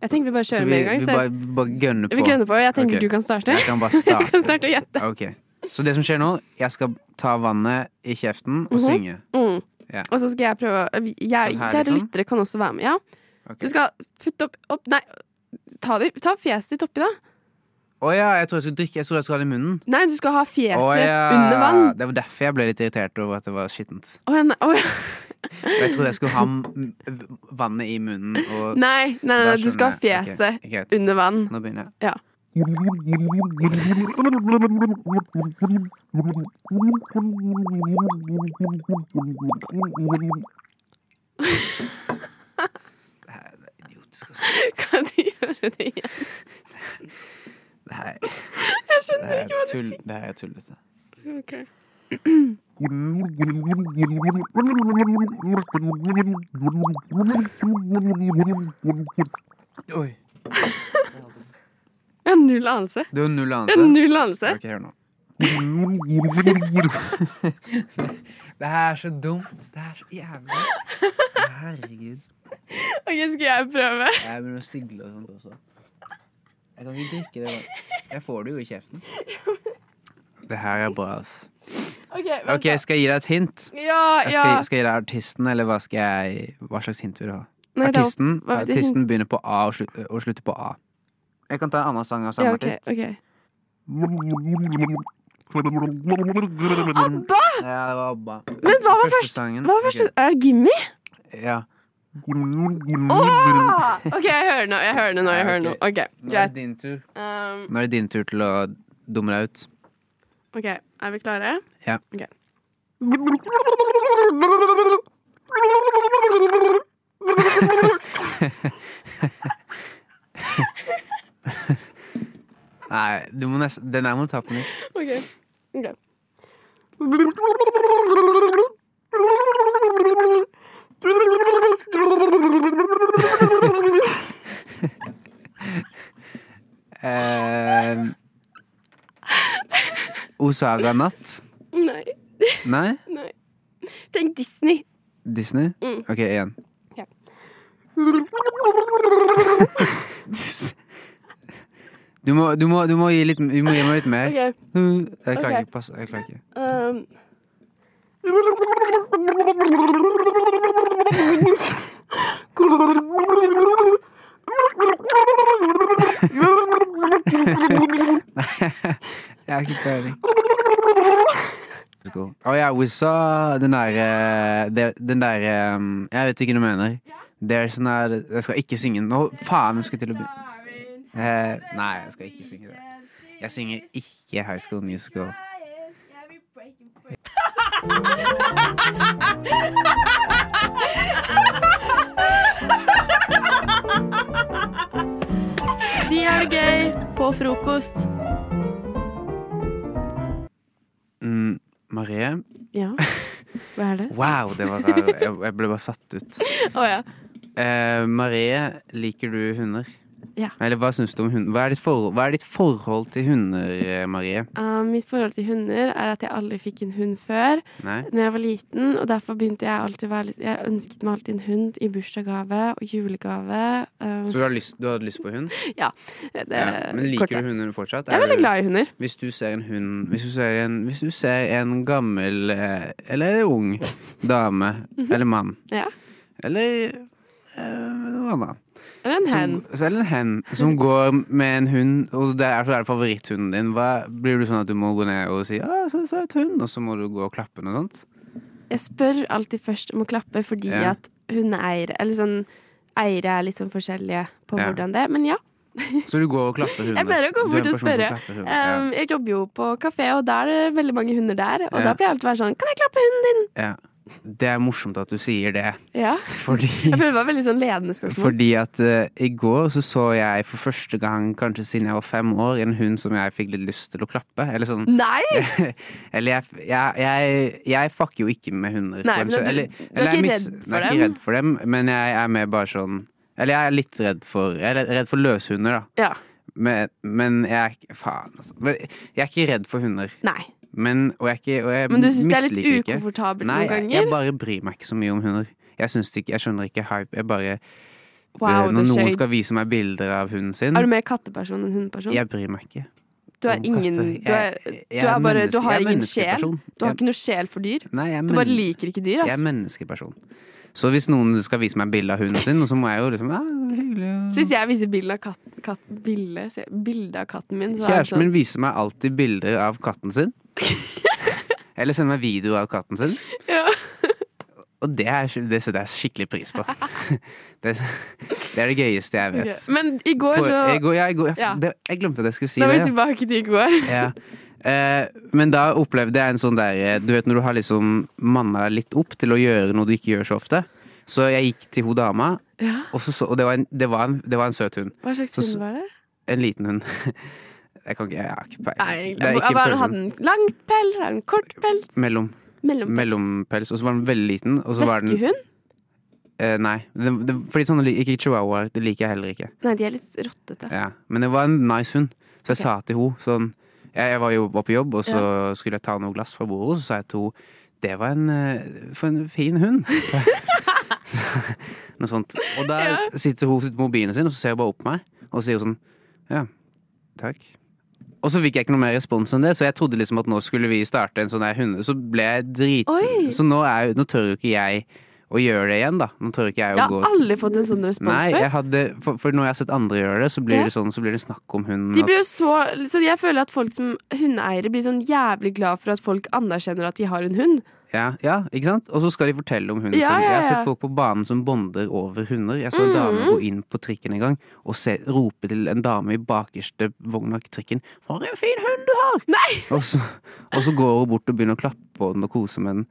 Jeg tenker vi bare kjører vi, med en gang. vi bare, bare gønner på? Vi gønner på. Jeg tenker okay. du kan starte. Jeg kan bare [LAUGHS] Jeg starte. kan starte og gjette. Okay. Så det som skjer nå, jeg skal ta vannet i kjeften og Mhm. synge. Mm. Ja. Og så skal jeg prøve jeg, Sånn her, Dere liksom? lyttere kan også være med. Ja. Okay. Du skal putte opp, opp Nei, ta, det, ta fjeset ditt oppi, da. Å ja, jeg tror jeg skulle drikke. Jeg tror jeg skulle ha det i munnen. Nei, du skal ha fjeset Å ja. under vann. Det var derfor jeg ble litt irritert over at det var skittent. Å ja, nei, å ja. Og jeg trodde jeg skulle ha m- vannet i munnen og nei, nei, nei, Da du skal ha jeg. fjeset Ok, greit. under vann. Nå begynner jeg. Ja. Kan du gjøre det igjen? [LAUGHS] Nei. [LAUGHS] Jeg skjønner er ikke hva du sier. Det her er tullete. Okay. Oi. [LAUGHS] Jeg har null anelse. Du har null Jeg anelse? har null anelse. Ok, hør nå. [LAUGHS] Det her er så dumt. Det er så jævlig. Herregud. Ok, skal jeg prøve? Jeg begynner å sigle og sånt også. Jeg kan ikke drikke det. Jeg får det jo i kjeften. Det her er bra, ass. Ok, Ok, skal jeg gi deg et hint? Ja, Jeg skal, ja. skal jeg gi deg artisten, eller hva, skal jeg, hva slags hint vil du ha? Nei, da- artisten, hva- artisten begynner på A og, slut, og slutter på A. Jeg kan ta en annen sang av samme Ja, okay, artist. Okay. ABBA! Ja, det var ABBA. Men hva var Første første sangen. Hva var første, okay. Er det Gimme? Ja. Åh! OK, jeg hører nå. Jeg hører nå. Jeg hører nå. Ok, Nå er det din tur. Um, Nå er det din tur til å dumme deg ut. OK, er vi klare? Ja. Okay. Nei, du må nesten, den her må du ta på nytt. OK. ok. Eh, Osaga Natt. Nei. Nei? Nei. Tenk Disney. Disney? Mm. OK, igjen. Ja. [LAUGHS] Du må, du må, du må, gi, litt, du må gi meg litt mer. Ok. Jeg klarer okay. ikke. Pass, jeg klarer ikke. Um, [LAUGHS] jeg har ikke peiling. Å ja, we saw den der eh, Den der eh, Jeg vet ikke hva du mener. Det er sånn Jeg skal ikke synge den. Nå, faen, jeg skal til å begynne. Eh, nei, jeg skal ikke synge det. Jeg synger ikke High School Musical. Vi har det gøy på frokost. Mm, Marie? Ja. Hva er det? Wow, det var rar. Jeg, ble bare satt ut. Å ja. Eh, Marie, liker du hunder? Ja. Eller hva syns du om hunder? Hva er ditt, forhold, hva er ditt forhold til hunder, eh, Marie? Uh, mitt forhold til hunder er at jeg aldri fikk en hund før Nei? Når jeg var liten, og derfor begynte jeg alltid å være litt Jeg ønsket meg alltid en hund i bursdagsgave og julegave. Uh, Så du, har lyst, du hadde lyst på hund? [LAUGHS] Ja. Det, Ja, Men liker du hunder fortsatt? Jeg er veldig glad i hunder. Hvis du ser en hund Hvis du ser en, hvis du ser en gammel eller ung dame Mhm. eller mann Ja. Eller noe annet en hen. Som, selv en hen som går med en hund, og det er, så er favoritthunden din. Hva, blir du sånn at du må gå ned og si 'Å, så søt hund', og så må du gå og klappe noe sånt? Jeg spør alltid først om å klappe fordi Ja. at hundeeiere Eller sånn eiere er litt sånn forskjellige på Ja. hvordan det er. Men ja, [LAUGHS] Så du går og klapper hunder? Jeg pleier å gå bort og spørre. Um, jeg jobber jo på kafé, og da er det veldig mange hunder der. Og Ja. da pleier jeg alltid å være sånn Kan jeg klappe hunden din? Ja. Det er morsomt at du sier det, Ja. fordi Jeg føler det var veldig sånn ledende spørsmål. Fordi at uh, i går så så jeg for første gang, kanskje siden jeg var fem år, en hund som jeg fikk litt lyst til å klappe. Eller sånn Nei! [LAUGHS] Eller jeg, jeg, jeg, jeg fucker jo ikke med hunder. Nei, kanskje. men du- eller, du er ikke redd for Jeg er ikke redd for dem, men jeg er mer bare sånn Eller jeg er litt redd for Jeg er redd for løshunder, da. Ja. Men, men jeg er Faen, altså. Jeg er ikke redd for hunder. Nei. Men, og jeg, ikke, og jeg Men du syns det er litt ukomfortabelt Nei, noen ganger? ganger? jeg bare bryr meg ikke så mye om hunder. Jeg, ikke, jeg skjønner ikke hype. Jeg bare Wow, eh, Når noen skal vise meg bilder av hunden sin Er du mer katteperson enn hundeperson? Jeg bryr meg ikke. Du er ingen. Du, er, du, er bare, du har ingen sjel. Du har ikke noe sjel for dyr. Nei, Du bare liker ikke dyr, Jeg er menneskeperson. Så hvis noen skal vise meg bilde av hunden sin, så må jeg jo liksom ja, hyggelig. Så hvis jeg viser bilde av, katt, katt, bilde, bilde av katten min, så Kjæresten sånn min viser meg alltid bilder av katten sin. [LAUGHS] Eller sende meg video av katten sin. Ja. Og det, er, det setter jeg skikkelig pris på. [LAUGHS] Det, det er det gøyeste jeg vet. Okay. Men i går På- så jeg, går, ja, jeg, går, Ja. det, Jeg glemte at jeg skulle si Da er det. vi tilbake til i går. [LAUGHS] Ja. Eh, men da opplevde jeg en sånn der eh, Du vet når du har liksom manna litt opp til å gjøre noe du ikke gjør så ofte. Så jeg gikk til hun dama, Ja. og, så, så, og det, var en, det, var en, det var en søt hund. Hva slags hund var det? En liten hund. Jeg kan ikke Jeg har ikke peiling. Jeg, bare hadde den langt pels, hadde den kort pels, Mellom. mellompels. Mellompels. Og så var den veldig liten. Og så var den, Væskehund? eh, nei. Det, det, fordi sånne ikke chihuahua. Det liker jeg heller ikke. Nei, de er litt rottete. Ja. Men det var en nice hund. Så jeg sa til henne sånn jeg, jeg var jo oppe på jobb, og så skulle jeg ta noe glass fra bordet, og så sa jeg til henne det var en eh, For en fin hund. [LAUGHS] Så, så, noe sånt. Og da sitter hun med mobilen sin, og så ser hun bare opp på meg, og sier sånn Ja, takk. Og så fikk jeg ikke noe mer respons enn det, så jeg trodde liksom at nå skulle vi starte en sånn hund hunde... Så ble jeg drit... Oi. Så nå, er, nå tør jo ikke jeg å gjøre det igjen, da. Nå tør ikke jeg å Jeg gå har aldri fått en sånn respons Nei, før. jeg hadde, for, for når jeg har sett andre gjøre det, så blir Ja. det sånn, så blir det snakk om hunden. De blir jo så, så jeg føler at folk som hundeeiere blir sånn jævlig glad for at folk anerkjenner at de har en hund. Ja, ja, ikke sant? Og så skal de fortelle om hunden Ja, sin. Jeg har sett folk på banen som bonder over hunder. Jeg så en Mm. dame gå inn på trikken en gang og se, rope til en dame i bakerste vogn av trikken 'For en fin hund du har!' [LAUGHS] Og, så, og så går hun bort og begynner å klappe på den og kose med den.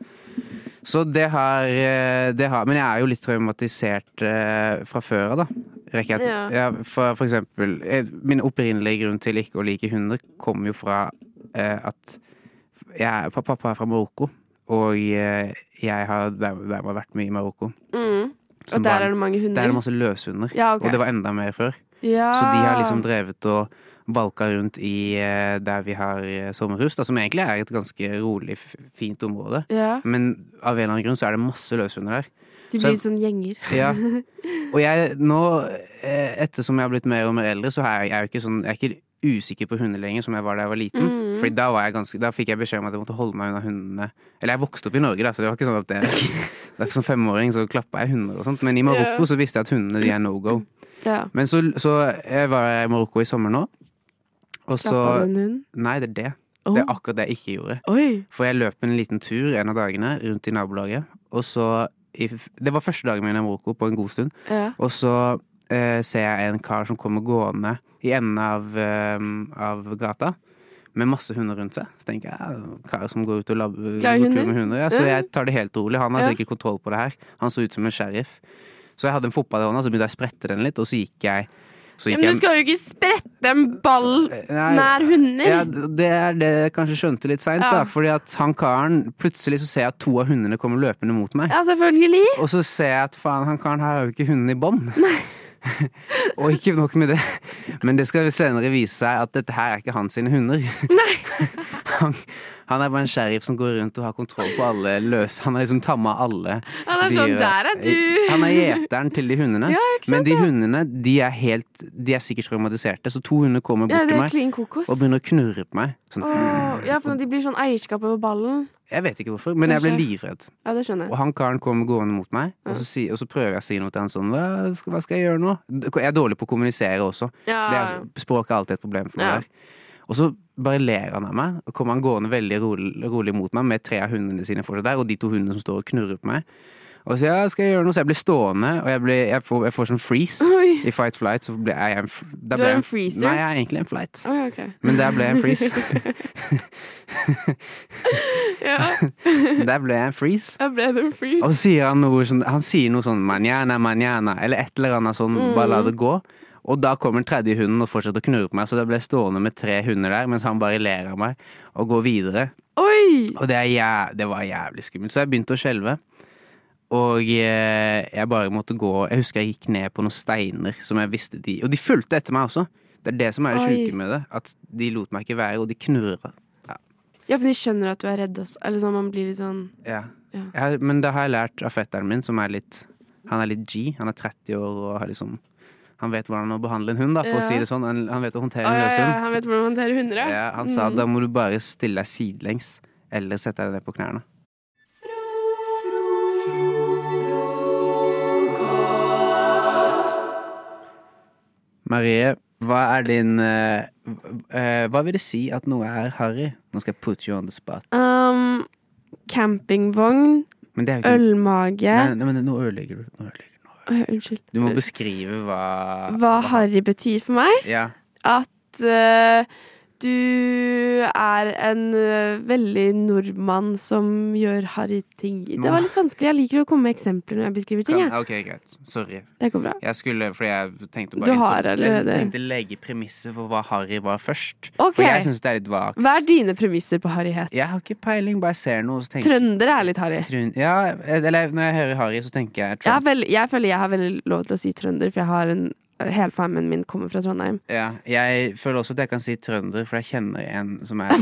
Så det har, eh, det har Men jeg er jo litt traumatisert eh, fra før av, da. Rekker jeg, Ja. for, for eksempel eh, Min opprinnelige grunn til ikke å like hunder kom jo fra at jeg, pappa er fra Marokko. Og eh, jeg har der, der har vært mye i Marokko. Mm. Og der er det mange hunder. Der er det masse løshunder. Ja, okay. Og det var enda mer før. Ja. Så de har liksom drevet og valka rundt i eh, der vi har eh, sommerhus, da, som egentlig er et ganske rolig, fint område. Ja. Men av en eller annen grunn så er det masse løshunder der. De blir litt sånn gjenger. Ja. [LAUGHS] Og jeg nå, ettersom jeg har blitt mer og mer eldre, så er jeg, jeg er jo ikke sånn Jeg er ikke usikker på hunder lenger som jeg var da jeg var liten. Mm. Fordi da var jeg ganske Da fikk jeg beskjed om at jeg måtte holde meg unna hundene. Eller jeg vokste opp i Norge, da, så det var ikke sånn at jeg, [LAUGHS] det Som femåring så klappa jeg hunder og sånt. Men i Marokko så visste jeg at hundene de er no go. Ja. Men så, så jeg var jeg i Marokko i sommer nå. Og så Klappa du en hund? Nei, det er det. Oh. Det er akkurat det jeg ikke gjorde. Oi. For jeg løp en liten tur en av dagene rundt i nabolaget. Og så i, Det var første dagen min i Marokko på en god stund. Ja. Og så eh, ser jeg en kar som kommer gående i enden av, eh, av gata. Med masse hunder rundt seg. Så tenker jeg, kar som går ut og labber går tur med hunder. Ja, så jeg tar det helt rolig. Han har Ja. sikkert kontroll på det her. Han så ut som en sheriff. Så jeg hadde en fotball i hånda, så begynte jeg å sprette den litt, og så gikk jeg så Ja, men du skal jo ikke sprette en ball Nei, nær hunder. Ja, det er det jeg kanskje skjønte litt seint, Ja. da. Fordi at han karen Plutselig så ser jeg at to av hundene kommer løpende mot meg. Ja, selvfølgelig. Og så ser jeg at faen, han karen her har jo ikke hunden i bånd. [LAUGHS] og ikke nok med det, men det skal senere vise seg at dette her er ikke hans sine hunder. [LAUGHS] [LAUGHS] han, han er bare en sheriff som går rundt og har kontroll på alle løse Han har liksom tamma alle Han er sånn, «Der er du!» Han er gjeteren til de hundene. Ja, sant, men de ja. hundene de er helt De er sikkert traumatiserte, så to hunder kommer bort ja, til meg og begynner å knurre på meg. Sånn, Åh, ja, for når de blir sånn eierskap over ballen. Jeg vet ikke hvorfor, men jeg ble livredd. Ja, det skjønner Og jeg. han karen kommer gående mot meg, og, så si, og så prøver jeg å si noe til han sånn hva skal, hva skal jeg gjøre nå? Jeg er dårlig på å kommunisere også. Ja, Det er, språk er alltid et problem for meg Ja. der. Og så bare ler han av meg, og kommer han gående veldig rolig, rolig mot meg med tre av hundene sine fortsatt der, og de to hundene som står og knurrer på meg. Og så ja, skal jeg gjøre noe, så jeg blir stående, og jeg, blir, jeg, får, jeg får sånn freeze Oi. i fight flight. Så ble jeg f- Du er en freezer? Nei, jeg er egentlig en flight. Oi, okay. Men der ble jeg en freeze. [LAUGHS] Ja. [LAUGHS] der ble jeg en freeze. Jeg ble en freeze. Og så sier han noe sånn Han sier noe sånn manjana, manjana, eller et eller annet sånn, Mm. bare la det gå. Og da kommer den tredje hunden og fortsetter å knurre på meg, så da ble jeg stående med tre hunder der, mens han bare ler av meg og går videre. Oi! Og det, jæv det var jævlig skummelt. Så jeg begynte å skjelve. Og eh, jeg bare måtte gå Jeg husker jeg gikk ned på noen steiner som jeg visste de Og de fulgte etter meg også. Det er det som er det sjuke med det. At de lot meg ikke være, og de knurra. Ja, for de skjønner at du er redd også. Eller sånn, man blir litt sånn Ja. Ja. Jeg men det har jeg lært av fetteren min, som er litt Han er litt G. Han er 30 år og har liksom Han vet hvordan å behandle en hund, da, for å si det sånn. Han, vet å håndtere en ja, ja, han vet hvordan å håndtere hunder, ja. Ja, han sa Mm. da må du bare stille deg sidelengs, eller sette deg ned på knærne. Marie, hva er din uh, uh, Hva vil det si at noe er harry? Nå skal jeg put you on the spot. Um, campingvogn, Men det er ikke ølmage Nei, nei, men nå ødelegger du. Nå ødelegger. Oi, Unnskyld. Du må beskrive hva Hva harry betyr for meg? Ja. At eh, du er en eh, veldig nordmann som gjør harry ting. Det var litt vanskelig. Jeg liker å komme med eksempler når jeg beskriver ting. Jeg. ok, greit. Sorry. Det går bra. Jeg skulle, fordi jeg tenkte Du har allerede- Jeg tenkte legge premisser for hva harry var først. Okay. For jeg syns det er litt vagt. Hva er dine premisser på harryhet? Jeg har ikke peiling, bare ser noe så tenker Trønder er litt harry. Trun- Ja, eller når jeg hører harry, så tenker jeg Jeg, vel, jeg føler jeg har veldig lov til å si trønder, for jeg har en Helfamilien min kommer fra Trondheim. Ja, jeg føler også at jeg kan si trønder, for jeg kjenner en som er,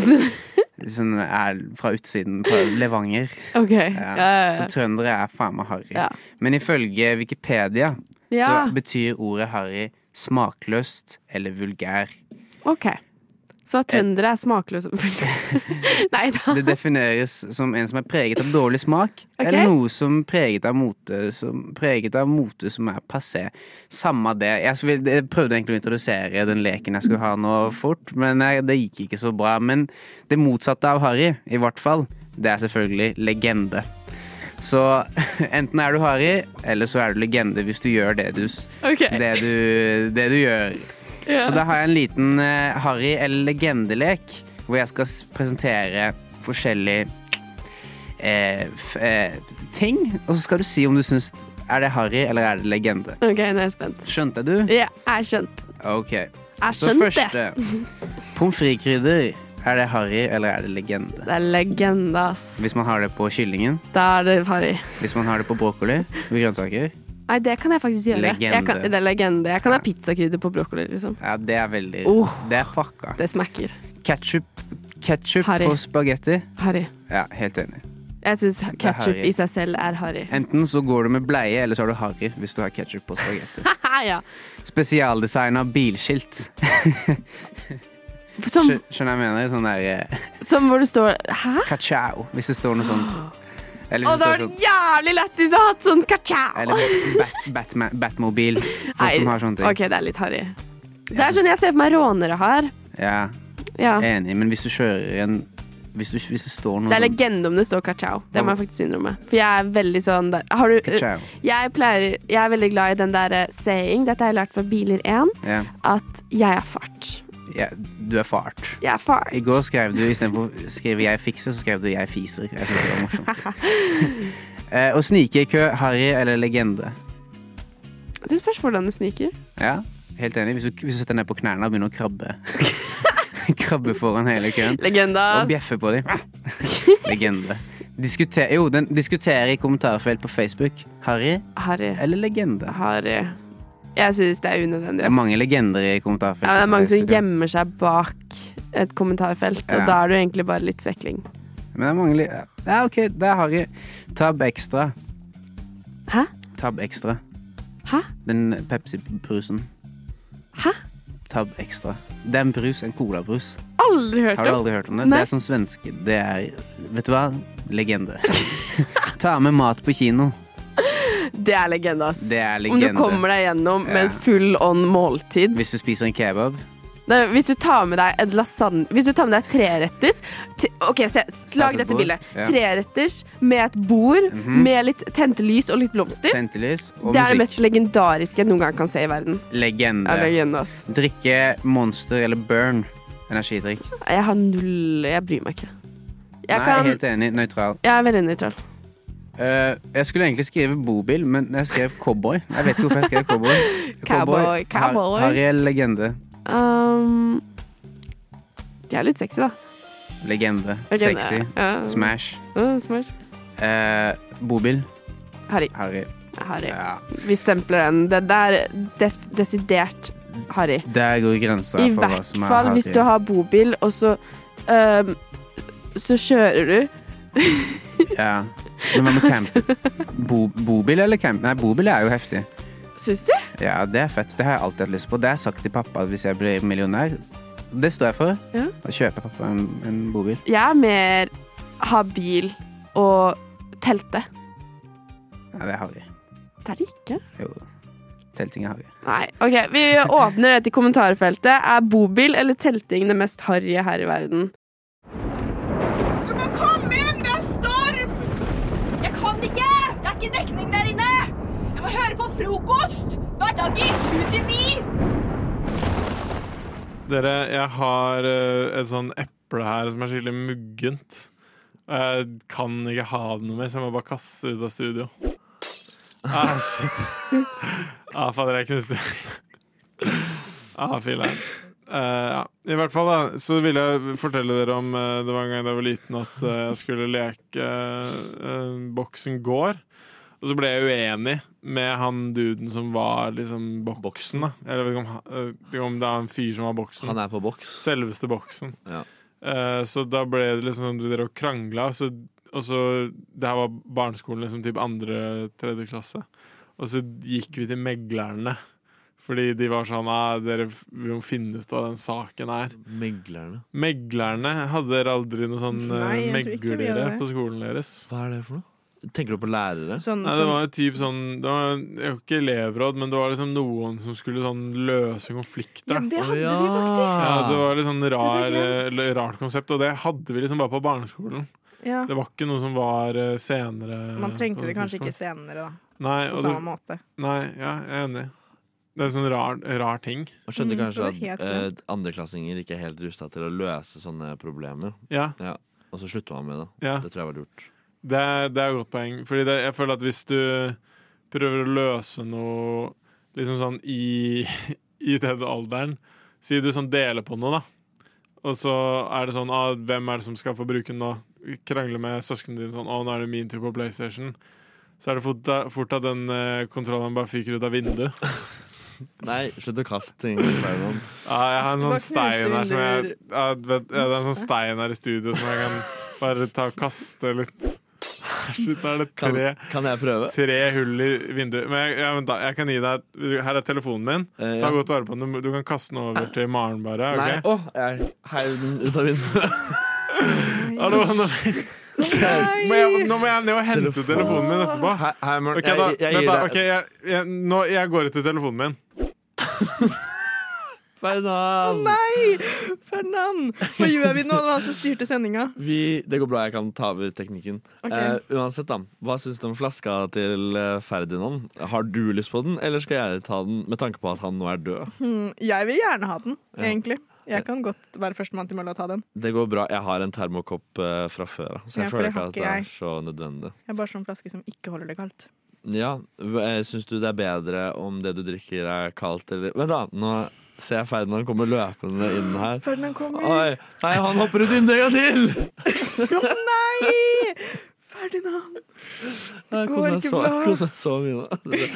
[LAUGHS] som er fra utsiden på Levanger. Ok, ja, ja, ja. Så trøndere er faen meg harry. Men ifølge Wikipedia så betyr ordet harry smakløst eller vulgær. Ok. Så trøndere er smakløse. [LAUGHS] Nei da. Det defineres som en som er preget av dårlig smak, okay. eller noe som preget av mote som, preget av mote som er passé. Samme det. Jeg, prøvde egentlig å introdusere den leken jeg skulle ha nå fort, men det gikk ikke så bra. Men det motsatte av harry, i hvert fall, det er selvfølgelig legende. Så [LAUGHS] enten er du harry, eller så er du legende hvis du gjør det du, okay. Det du, det du gjør. Ja. Så da har jeg en liten uh, harry- eller legendelek, hvor jeg skal presentere forskjellige uh, eh, ting. Og så skal du si om du syns er det harry eller er det legende. Ok, nå er jeg spent. Skjønte du? Ja, jeg skjønte. skjønt. Ok. Jeg Så skjønte første [LAUGHS] Pommes frites-krydder. Er det harry eller er det legende? Det er legende, ass. Hvis man har det på kyllingen, Da er det harry. hvis man har det på brokkoli grønnsaker. Nei, det kan jeg faktisk gjøre. Legende. Kan, det er legende. Jeg kan ha pizzakrydder på brokkoli, liksom. Ja, det er veldig Oh. Det er fucka. Det smacker. Ketchup, ketchup på spagetti. Harry. Ja, helt enig. Jeg syns ketsjup i seg selv er harry. Enten så går du med bleie, eller så har du harry hvis du har ketsjup på spagetti. [LAUGHS] ja. Spesialdesigna bilskilt. Som, Skjønner jeg mener? Sånn der eh, som hvor det står Hæ? Kachao, hvis det står noe sånt. Eller det var sånn jævlig lættis å ha sånn ka-chow! Eller bat, Batman, Batmobil. Folk Nei, som har sånne ting. OK, det er litt harry. Det er sånn jeg ser for meg rånere har. Ja, Ja. enig. Men hvis du kjører en Hvis, du, hvis det står noe Det er legende om det står ka-chow. Det må jeg faktisk innrømme. For jeg er veldig sånn der Har du Jeg pleier Jeg er veldig glad i den derre saying, dette har jeg lært fra Biler 1, ja. at jeg er fart. Ja, du er fart. Jeg er fart. I går skrev du istedenfor 'jeg fikser', så skrev du 'jeg fiser'. Jeg synes det var morsomt. [LAUGHS] Eh, Å snike i kø, harry eller legende? Det spørs hvordan du sniker. Ja, helt enig. Hvis du, hvis du setter deg ned på knærne og begynner å krabbe [LAUGHS] Krabbe foran hele køen. Legende. Og bjeffe på dem. [LAUGHS] Legende. Diskuter, jo, den diskuterer i kommentarfelt på Facebook. Harry Harry. eller legende? Harry. Jeg syns det er unødvendig. Det er mange legender i kommentarfeltet. Ja, det er mange som gjemmer seg bak et kommentarfelt, og Ja. da er du egentlig bare litt svekling. Men det er mange li- Ja, OK, det er Harry. Tab Extra. Hæ? Tab Extra. Hæ? Den Pepsi-brusen. Hæ? Tab Extra. Det er en brus, en colabrus. Aldri hørt om. Har du aldri hørt om det? Nei. Det er sånn svenske Det er Vet du hva? Legende. [LAUGHS] Ta med mat på kino. Det er legende, ass. Det er Om du kommer deg gjennom med en full on måltid. Hvis du spiser en kebab. Er- hvis du tar med deg en lasagne Hvis du tar med deg treretters OK, se, lag dette bildet. ja. Treretters med et bord Mhm. med litt tente lys og litt blomster. Tentelys og Det er det mest legendariske jeg noen gang kan se i verden. Legende. Ja, legende. Drikke Monster eller Burn energidrikk. Jeg har null Jeg bryr meg ikke. Jeg, Nei, kan, helt enig. Nøytral. jeg er veldig nøytral. Eh, jeg skulle egentlig skrive bobil, men jeg skrev cowboy. Jeg vet ikke hvorfor jeg skrev cowboy. [LAUGHS] Cowboy, cowboy. Har- Harry er legende. Um, de er litt sexy, da. Legende. Legende, Sexy. ja. Smash. Uh, smash. Eh, bobil. Harry. Harry. Harry. Ja. Vi stempler den. Det der def desidert Harry. Der går grensa I for hva hvert som er fall hvis du har bobil, og så Så kjører du. Ja. [LAUGHS] Men hva med [LAUGHS] camp? Bo, bobil eller camp? Nei, bobil er jo heftig. Syns du? Ja, det er fett. Det har jeg alltid hatt lyst på. Det har jeg sagt til pappa hvis jeg blir millionær. Det står jeg for. Ja. Da kjøper pappa en, en bobil. Jeg er mer ha bil og telte. Ja, det er Harry. Det er det ikke. Jo. Telting er Harry. Nei, ok, Vi åpner det til kommentarfeltet. Er bobil eller telting det mest harry her i verden? Du må komme inn! Det er storm! Jeg kan ikke! Det er ikke dekning der inne! Jeg må høre på frokost! Hverdager sju til ni! Dere, jeg har eh, et sånn eple her som er skikkelig muggent. Jeg kan ikke ha det noe mer, så jeg må bare kaste det ut av studio. Ah, shit. Ah, fader, jeg knuste det. Ah, filler'n. Eh, ja. I hvert fall da, så vil jeg fortelle dere om uh, det var en gang da jeg var liten at uh, jeg skulle leke uh, Boksen går. Og så ble jeg uenig med han duden som var liksom boksen. da Jeg vet ikke om, vet ikke om det er en fyr som var boksen. Han er på boks. Selveste boksen. Ja. Uh, så da ble det liksom sånn dere krangla, så, og så Det her var barneskolen, liksom typ andre, tredje klasse. Og så gikk vi til meglerne. Fordi de var sånn ah, dere, Vi må finne ut hva den saken er. Meglerne? Meglerne Hadde dere aldri noe sånn eh, Nei, meglere på skolen deres? Hva er det for noe? Tenker du på lærere? Nei, det var jo typ sånn Det var det var ikke elevråd, men det var liksom noen som skulle sånn løse konflikter. Ja, det hadde ja. vi faktisk. Ja, det var litt sånn rar, rart konsept, og det hadde vi liksom bare på barneskolen. Ja. Det var ikke noe som var eh, senere. Man trengte det kanskje ikke senere, da. Nei, På samme det- måte. Nei, ja, jeg er enig. Det er en sånn rar, rar ting. Og skjønner Mm, kanskje at eh, andreklassinger ikke er helt rusta til å løse sånne problemer. Ja. Og så slutter man med det. Ja. Det tror jeg var lurt. Det, er- det er et godt poeng. Fordi det, jeg føler at hvis du prøver å løse noe liksom sånn i, [LAUGHS] i den alderen Si du sånn deler på noe, da. Og så er det sånn ah, Hvem er det som skal få bruke den nå? Krangle med søsknene dine sånn Å, nå er det min tur på PlayStation. Så er det fort, fort at den eh, kontrollen bare fyker ut av vinduet. [LAUGHS] Nei, slutt å kaste ting. Ja, jeg har en sånn stein her som jeg jeg, vet, jeg, Det er en sånn stein her i studio som jeg kan bare ta og kaste litt. Shit, da er det Kan- tre, kan jeg prøve? tre hull i vinduet. Men jeg, ja, men da, jeg kan gi deg Her er telefonen min. Eh, Ta godt vare på den. Du- kan kaste den over til Maren, bare. Okay? Nei, å, jeg heiv den ut av vinduet. [LAUGHS] Hallo, nå, må jeg, nå må jeg ned og hente Telefon. telefonen min etterpå. Hei, hei, okay, Ok, da, jeg- jeg gir da, deg- ok, jeg, jeg, nå, jeg går ut til telefonen min. [LAUGHS] Ferdinand! Nei! Ferdinand! Hva gjør vi nå? Det var han som styrte sendinga. Det går bra, jeg kan ta over teknikken. Okay. Uh, uansett, da. Hva syns du om flaska til eh, Ferdinand? Har du lyst på den, eller skal jeg ta den med tanke på at han nå er død? Hmm, jeg vil gjerne ha den, Ja. egentlig. Jeg kan godt være førstemann til å ta den. Det går bra. Jeg har en termokopp eh, fra før av, så jeg Ja, føler ikke at det er jeg. så nødvendig. Jeg har bare sånn flaske som ikke holder det kaldt. Ja, Syns du det er bedre om det du drikker er kaldt eller Vent, da! Nå ser jeg Ferdinand komme løpende inn her. Ferdinand kommer. Oi, nei, han hopper ut vinduet en gang til! [LAUGHS] Å nei! Ferdinand! Det Går ikke så, bra. Hvordan meg så mye nå. Det-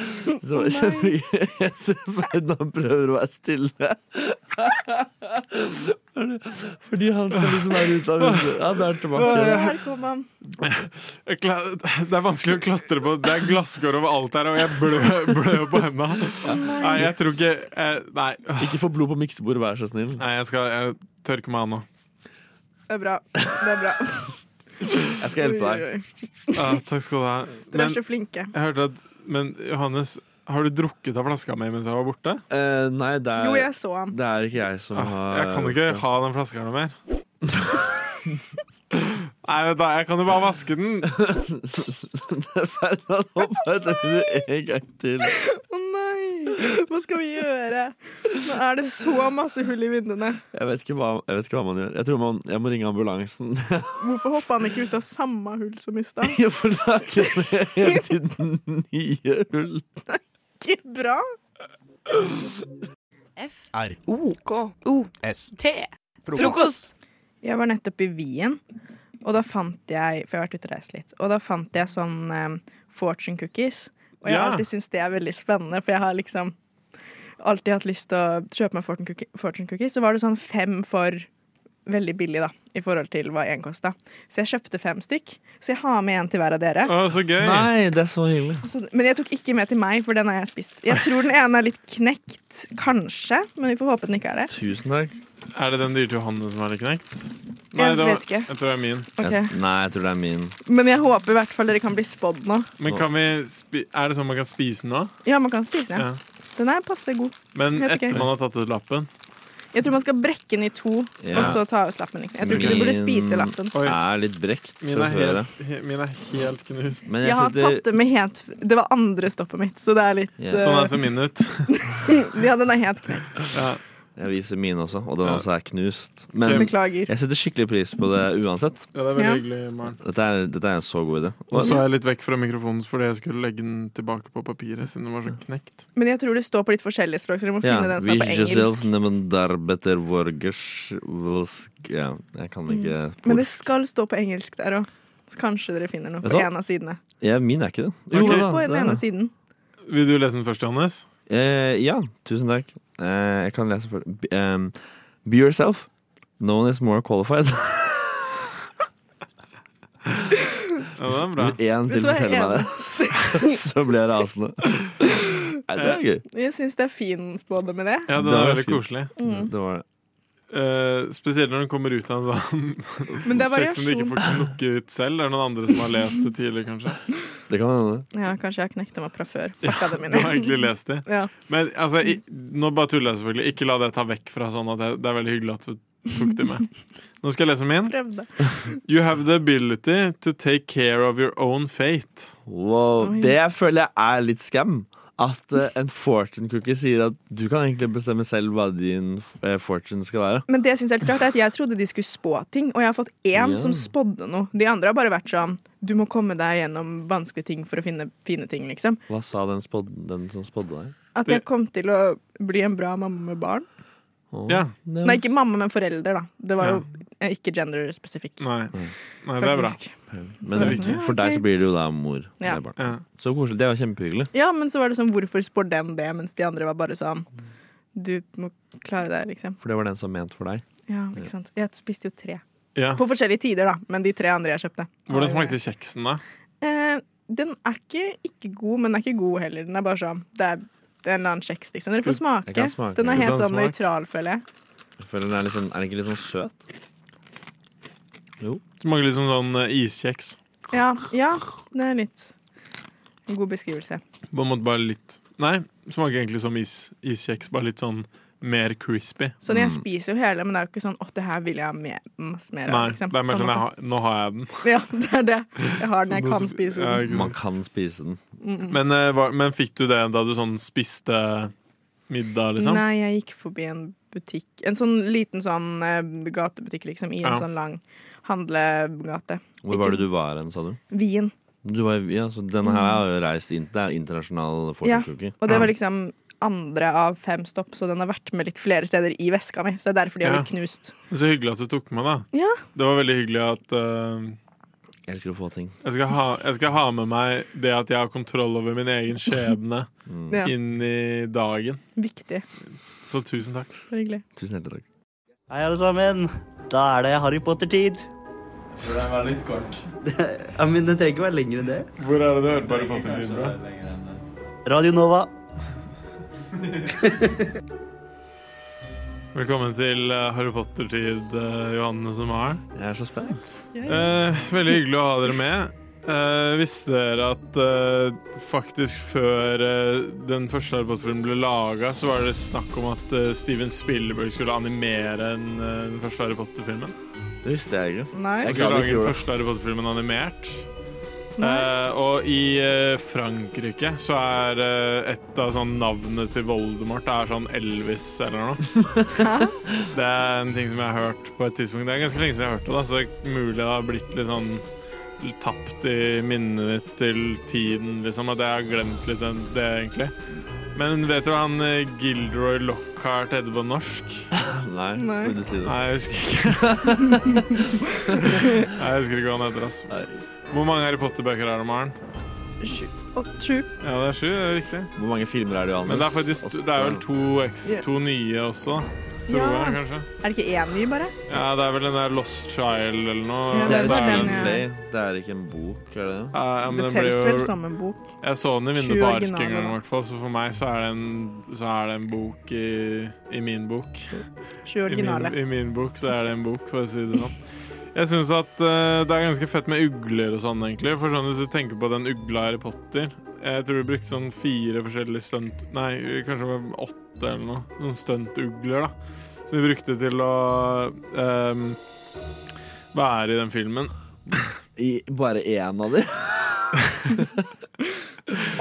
nei. kjempegøy. Jeg ser Ferdinand prøver å være stille. Fordi han skal liksom være ute av vinduet. Ja, der tilbake. Her kom han. Det er vanskelig å klatre på. Det er glasskår over alt her, og jeg blør, jo på hendene. Nei, jeg tror ikke eh, Nei. Ikke få blod på miksebordet, vær så snill. Nei, jeg skal jeg tørke meg av nå. Det er bra. Det er bra. Jeg skal hjelpe deg. Ja, takk skal du ha. Dere er så flinke. jeg hørte at Men Johannes, Har du drukket av flaska mi mens jeg var borte? Eh, nei, det er, Jo, jeg så han. det er ikke jeg som Ah, har jeg kan ikke ha den flaska her noe mer. [LAUGHS] Nei, vet du, jeg kan jo bare vaske den. Ferdinand, hopp ut en gang til. Å nei! Hva skal vi gjøre? Nå er det så masse hull i vinduene. Jeg vet ikke hva, jeg vet ikke hva man gjør. Jeg tror man, jeg må ringe ambulansen. Hvorfor hoppa han ikke ut av samme hull som i stad? Jeg får lage ned hele tiden nye hull. Ikke bra. F. R. O. K. O. S. T. Frokost! Jeg var nettopp i Wien, og da fant jeg For jeg har vært ute og reist litt. Og da fant jeg sånn eh, fortune cookies. Og jeg har Ja. alltid syntes det er veldig spennende, for jeg har liksom alltid hatt lyst til å kjøpe meg fortune, cookie, fortune cookies. Så var det sånn fem for veldig billig, da, i forhold til hva én kosta. Så jeg kjøpte fem stykk. Så jeg har med en til hver av dere. Å, så gøy. Nei, det er så hyggelig. Altså, men jeg tok ikke med til meg, for den har jeg spist. Jeg tror den ene er litt knekt, kanskje, men vi får håpe den ikke er det. Tusen takk. Er det den dyre til Johanne som er litt knekt? Jeg det var- vet ikke. Jeg tror det er min. Ok. Jeg, nei, jeg tror det er min. Men jeg håper i hvert fall dere kan bli spådd nå. Men kan vi spi Er det sånn man kan spise den nå? Ja, man kan spise den. Ja. Den er passe god. Men Helt etter etter man har tatt ut lappen? Jeg tror man skal brekke den i to, Ja. og så ta ut lappen. Liksom. Jeg tror ikke du burde spise lappen. Oi. er litt brekt Min fra er før. helt, he, min er helt knust. Men Jeg, jeg har setter tatt det med helt Det var andre stoppet mitt, så det er litt Ja. Sånn eh, er så min ut. [LAUGHS] Ja, den er helt knekt. Ja. Jeg viser min også, og den Ja. også er knust. Men Beklager. jeg setter skikkelig pris på det uansett. Ja, det er veldig Ja. hyggelig, Maren. Dette er, dette er en så god idé. Og så er jeg litt vekk fra mikrofonen fordi jeg skulle legge den tilbake på papiret siden den var så knekt. Men jeg tror det står på litt forskjellige språk, så dere må Ja, finne den som er på engelsk. Ja, jeg kan ikke Men det skal stå på engelsk der òg. Så kanskje dere finner noe på en av sidene. ja, Min er ikke det. Jo, okay. På det den er ene siden. Vil du lese den først, Johannes? Eh, ja, tusen takk. Eh, jeg kan lese for Be, um, be yourself. No one is more qualified. [LAUGHS] Ja, det var bra. Hvis én til forteller meg det, [LAUGHS] så blir jeg rasende. Nei, det er gøy. Jeg syns det er fin spådom med det. Ja, Det var veldig koselig. Mm. Det var det. Uh, spesielt når den kommer ut av en sånn Men sex som du ikke får knokke ut selv. Det er noen andre som har lest det tidligere, kanskje. [LAUGHS] Det kan hende. Ja, kanskje jeg har knekt dem opp fra før. Ja, dem du inn har egentlig lest det. Ja. Men altså, i, nå bare tuller jeg selvfølgelig. Ikke la det ta vekk fra sånn at det, det er veldig hyggelig at du tok det med. Nå skal jeg lese min. Prøvde. You have the ability to take care of your own fate. Wow. Det jeg føler jeg er litt skam. At eh, en fortune cookie sier at du kan egentlig bestemme selv hva din eh, fortune skal være. Men det synes jeg er litt rart, er at jeg trodde de skulle spå ting, og jeg har fått én yeah. som spådde noe. De andre har bare vært sånn Du må komme deg gjennom vanskelige ting for å finne fine ting, liksom. Hva sa den, spod, den som spådde deg? At jeg kom til å bli en bra mamma med barn. Ja. Nei, ikke mamma, men forelder, da. Det var jo ikke gender-spesifikk. Nei. Nei, det er bra. faktisk. Men for deg så blir det jo da mor. Ja. Det. Ja. Så koselig. Det var kjempehyggelig. Ja, men så var det sånn Hvorfor spår den det, mens de andre var bare sånn Du må klare deg, liksom. For det var den som var ment for deg. Ja, ikke sant. Jeg spiste jo tre. Ja. På forskjellige tider, da. Men de tre andre jeg kjøpte. Hvordan smakte kjeksen, da? Eh, den er ikke ikke god, men den er ikke god heller. Den er bare sånn Det er, en eller annen kjeks, liksom. Dere får smake. smake. Den er helt sånn smake. nøytral, føler jeg. Jeg føler den Er, litt sånn, er den ikke litt sånn søt? Jo. Smaker litt som sånn eh, iskjeks. Ja, ja, det er litt en god beskrivelse. På en måte bare litt Nei, smaker egentlig som is, iskjeks, bare litt sånn mer crispy. Sånn, jeg spiser jo hele, men det er jo ikke sånn 'Å, det her vil jeg ha mer, masse mer av'. Nei, liksom, det er mer sånn jeg har, Nå har jeg den. [LAUGHS] Ja, det er det. Jeg har den, jeg kan spise den. Ja. Man kan spise den. Mm. Men, eh, men fikk du det da du sånn spiste middag, liksom? Nei, jeg gikk forbi en butikk. En sånn liten sånn eh, gatebutikk, liksom, i en Ja. sånn lang handlegate. Hvor var det du var hen, sa du? Wien. du var, ja, så denne her har jo reist inn Det er internasjonal Ja, og det var liksom andre av fem stopp, så den har vært med litt flere steder i veska mi. Så det er derfor de har Ja. blitt knust. Så hyggelig at du tok med, da. Ja. Det var veldig hyggelig at uh, Jeg elsker å få ting. jeg, skal ha, jeg skal ha med meg det at jeg har kontroll over min egen skjebne [LAUGHS] Mm. Ja. inn i dagen. Viktig. Så tusen takk. Det er hyggelig. Tusen hjertelig takk. Hei, alle sammen. Da er det Harry Potter-tid. For den var litt kort. [LAUGHS] Ja, Men det trenger ikke være lenger enn det. Hvor er det du hører på Harry Potter-lyd fra? Radio Nova. [LAUGHS] Velkommen til eh, Harry Potter-tid, eh, Johanne som er. Jeg er så spent. Eh, veldig hyggelig å ha dere med. Eh, visste dere at eh, faktisk før eh, den første Harry Potter-filmen ble laga, så var det snakk om at eh, Steven Spielberg skulle animere en, eh, den første Harry Potter-filmen? Det visste jeg ikke. Nei. Jeg er skulle lage ikke den gjorde det. første Harry Potter-filmen animert. Nei. Eh, og i uh, Frankrike så er uh, et av sånn navnene til Voldemort Det er sånn Elvis eller noe. [LAUGHS] det er en ting som jeg har hørt på et tidspunkt. Det er ganske lenge siden jeg har hørt det, da, så det er mulig det har blitt litt sånn tapt i minnet ditt til tiden, liksom. At jeg har glemt litt den, det, egentlig. Men vet du hva han Gilderoy Lockhart heter på norsk? [LAUGHS] Nei, Nei. vil du si det? Nei, jeg husker ikke. [LAUGHS] Nei, jeg husker ikke hva han heter. ass. Hvor mange Harry Potter-bøker er det, Maren? Sju. Sju. Ja, det er sju. det er riktig. Hvor mange filmer er det, Johannes? Men det er faktisk det er vel to, eks, to nye også, tror Ja. jeg kanskje. Er det ikke én ny, bare? Ja, det er vel den der Lost Child eller noe. Ja, Det er det er en ja. Det er ikke en bok, er det det? Ja, ja, men Det den telles vel som en bok. Jeg så den i vinduet på originaler, i hvert fall, så for meg så er det en, så er det en bok i, i min bok. Sju I originale. min, I min bok så er det en bok, for å si det sånn. Jeg syns at uh, det er ganske fett med ugler og sånn, egentlig. For sånn Hvis du tenker på den ugla i Harry Potter Jeg tror vi brukte sånn fire forskjellige stunt... Nei, kanskje åtte eller noe. Sånn stuntugler, da. Så de brukte til å um, være i den filmen. I bare én av de?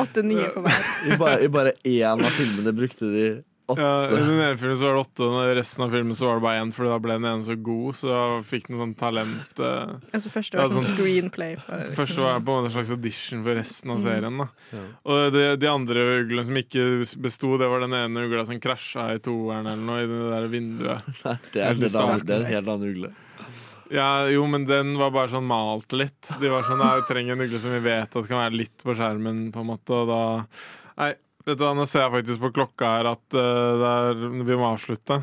Åtte nye for hver. I bare, I bare én av filmene brukte de åtte. Ja, I den ene filmen så var det åtte, og i resten av filmen så var det bare én, for da ble den ene så god, så da fikk den sånn talent eh, Altså første ja, var sånn screenplay. For, Første var på en slags audition for resten av Mm. serien. da Ja. Og de, de andre uglene som ikke besto, det var den ene ugla som krasja i toeren eller noe, i det der vinduet. [LAUGHS] Nei, det er, det, er, det er en helt annen ugle. Ja, jo, men den var bare sånn malt litt. De var sånn, «Nei, Vi trenger en ugle som vi vet at kan være litt på skjermen, på en måte, og da Nei, vet du hva, nå ser jeg faktisk på klokka her at uh, er, vi må avslutte.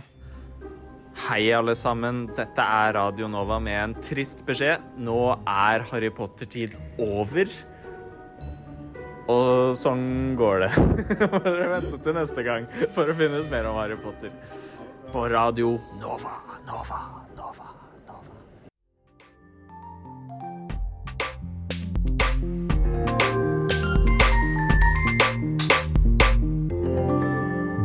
Hei, alle sammen. Dette er Radio Nova med en trist beskjed. Nå er Harry Potter-tid over. Og sånn går det. [LAUGHS] Må dere vente til neste gang for å finne ut mer om Harry Potter. På Radio Nova, Nova.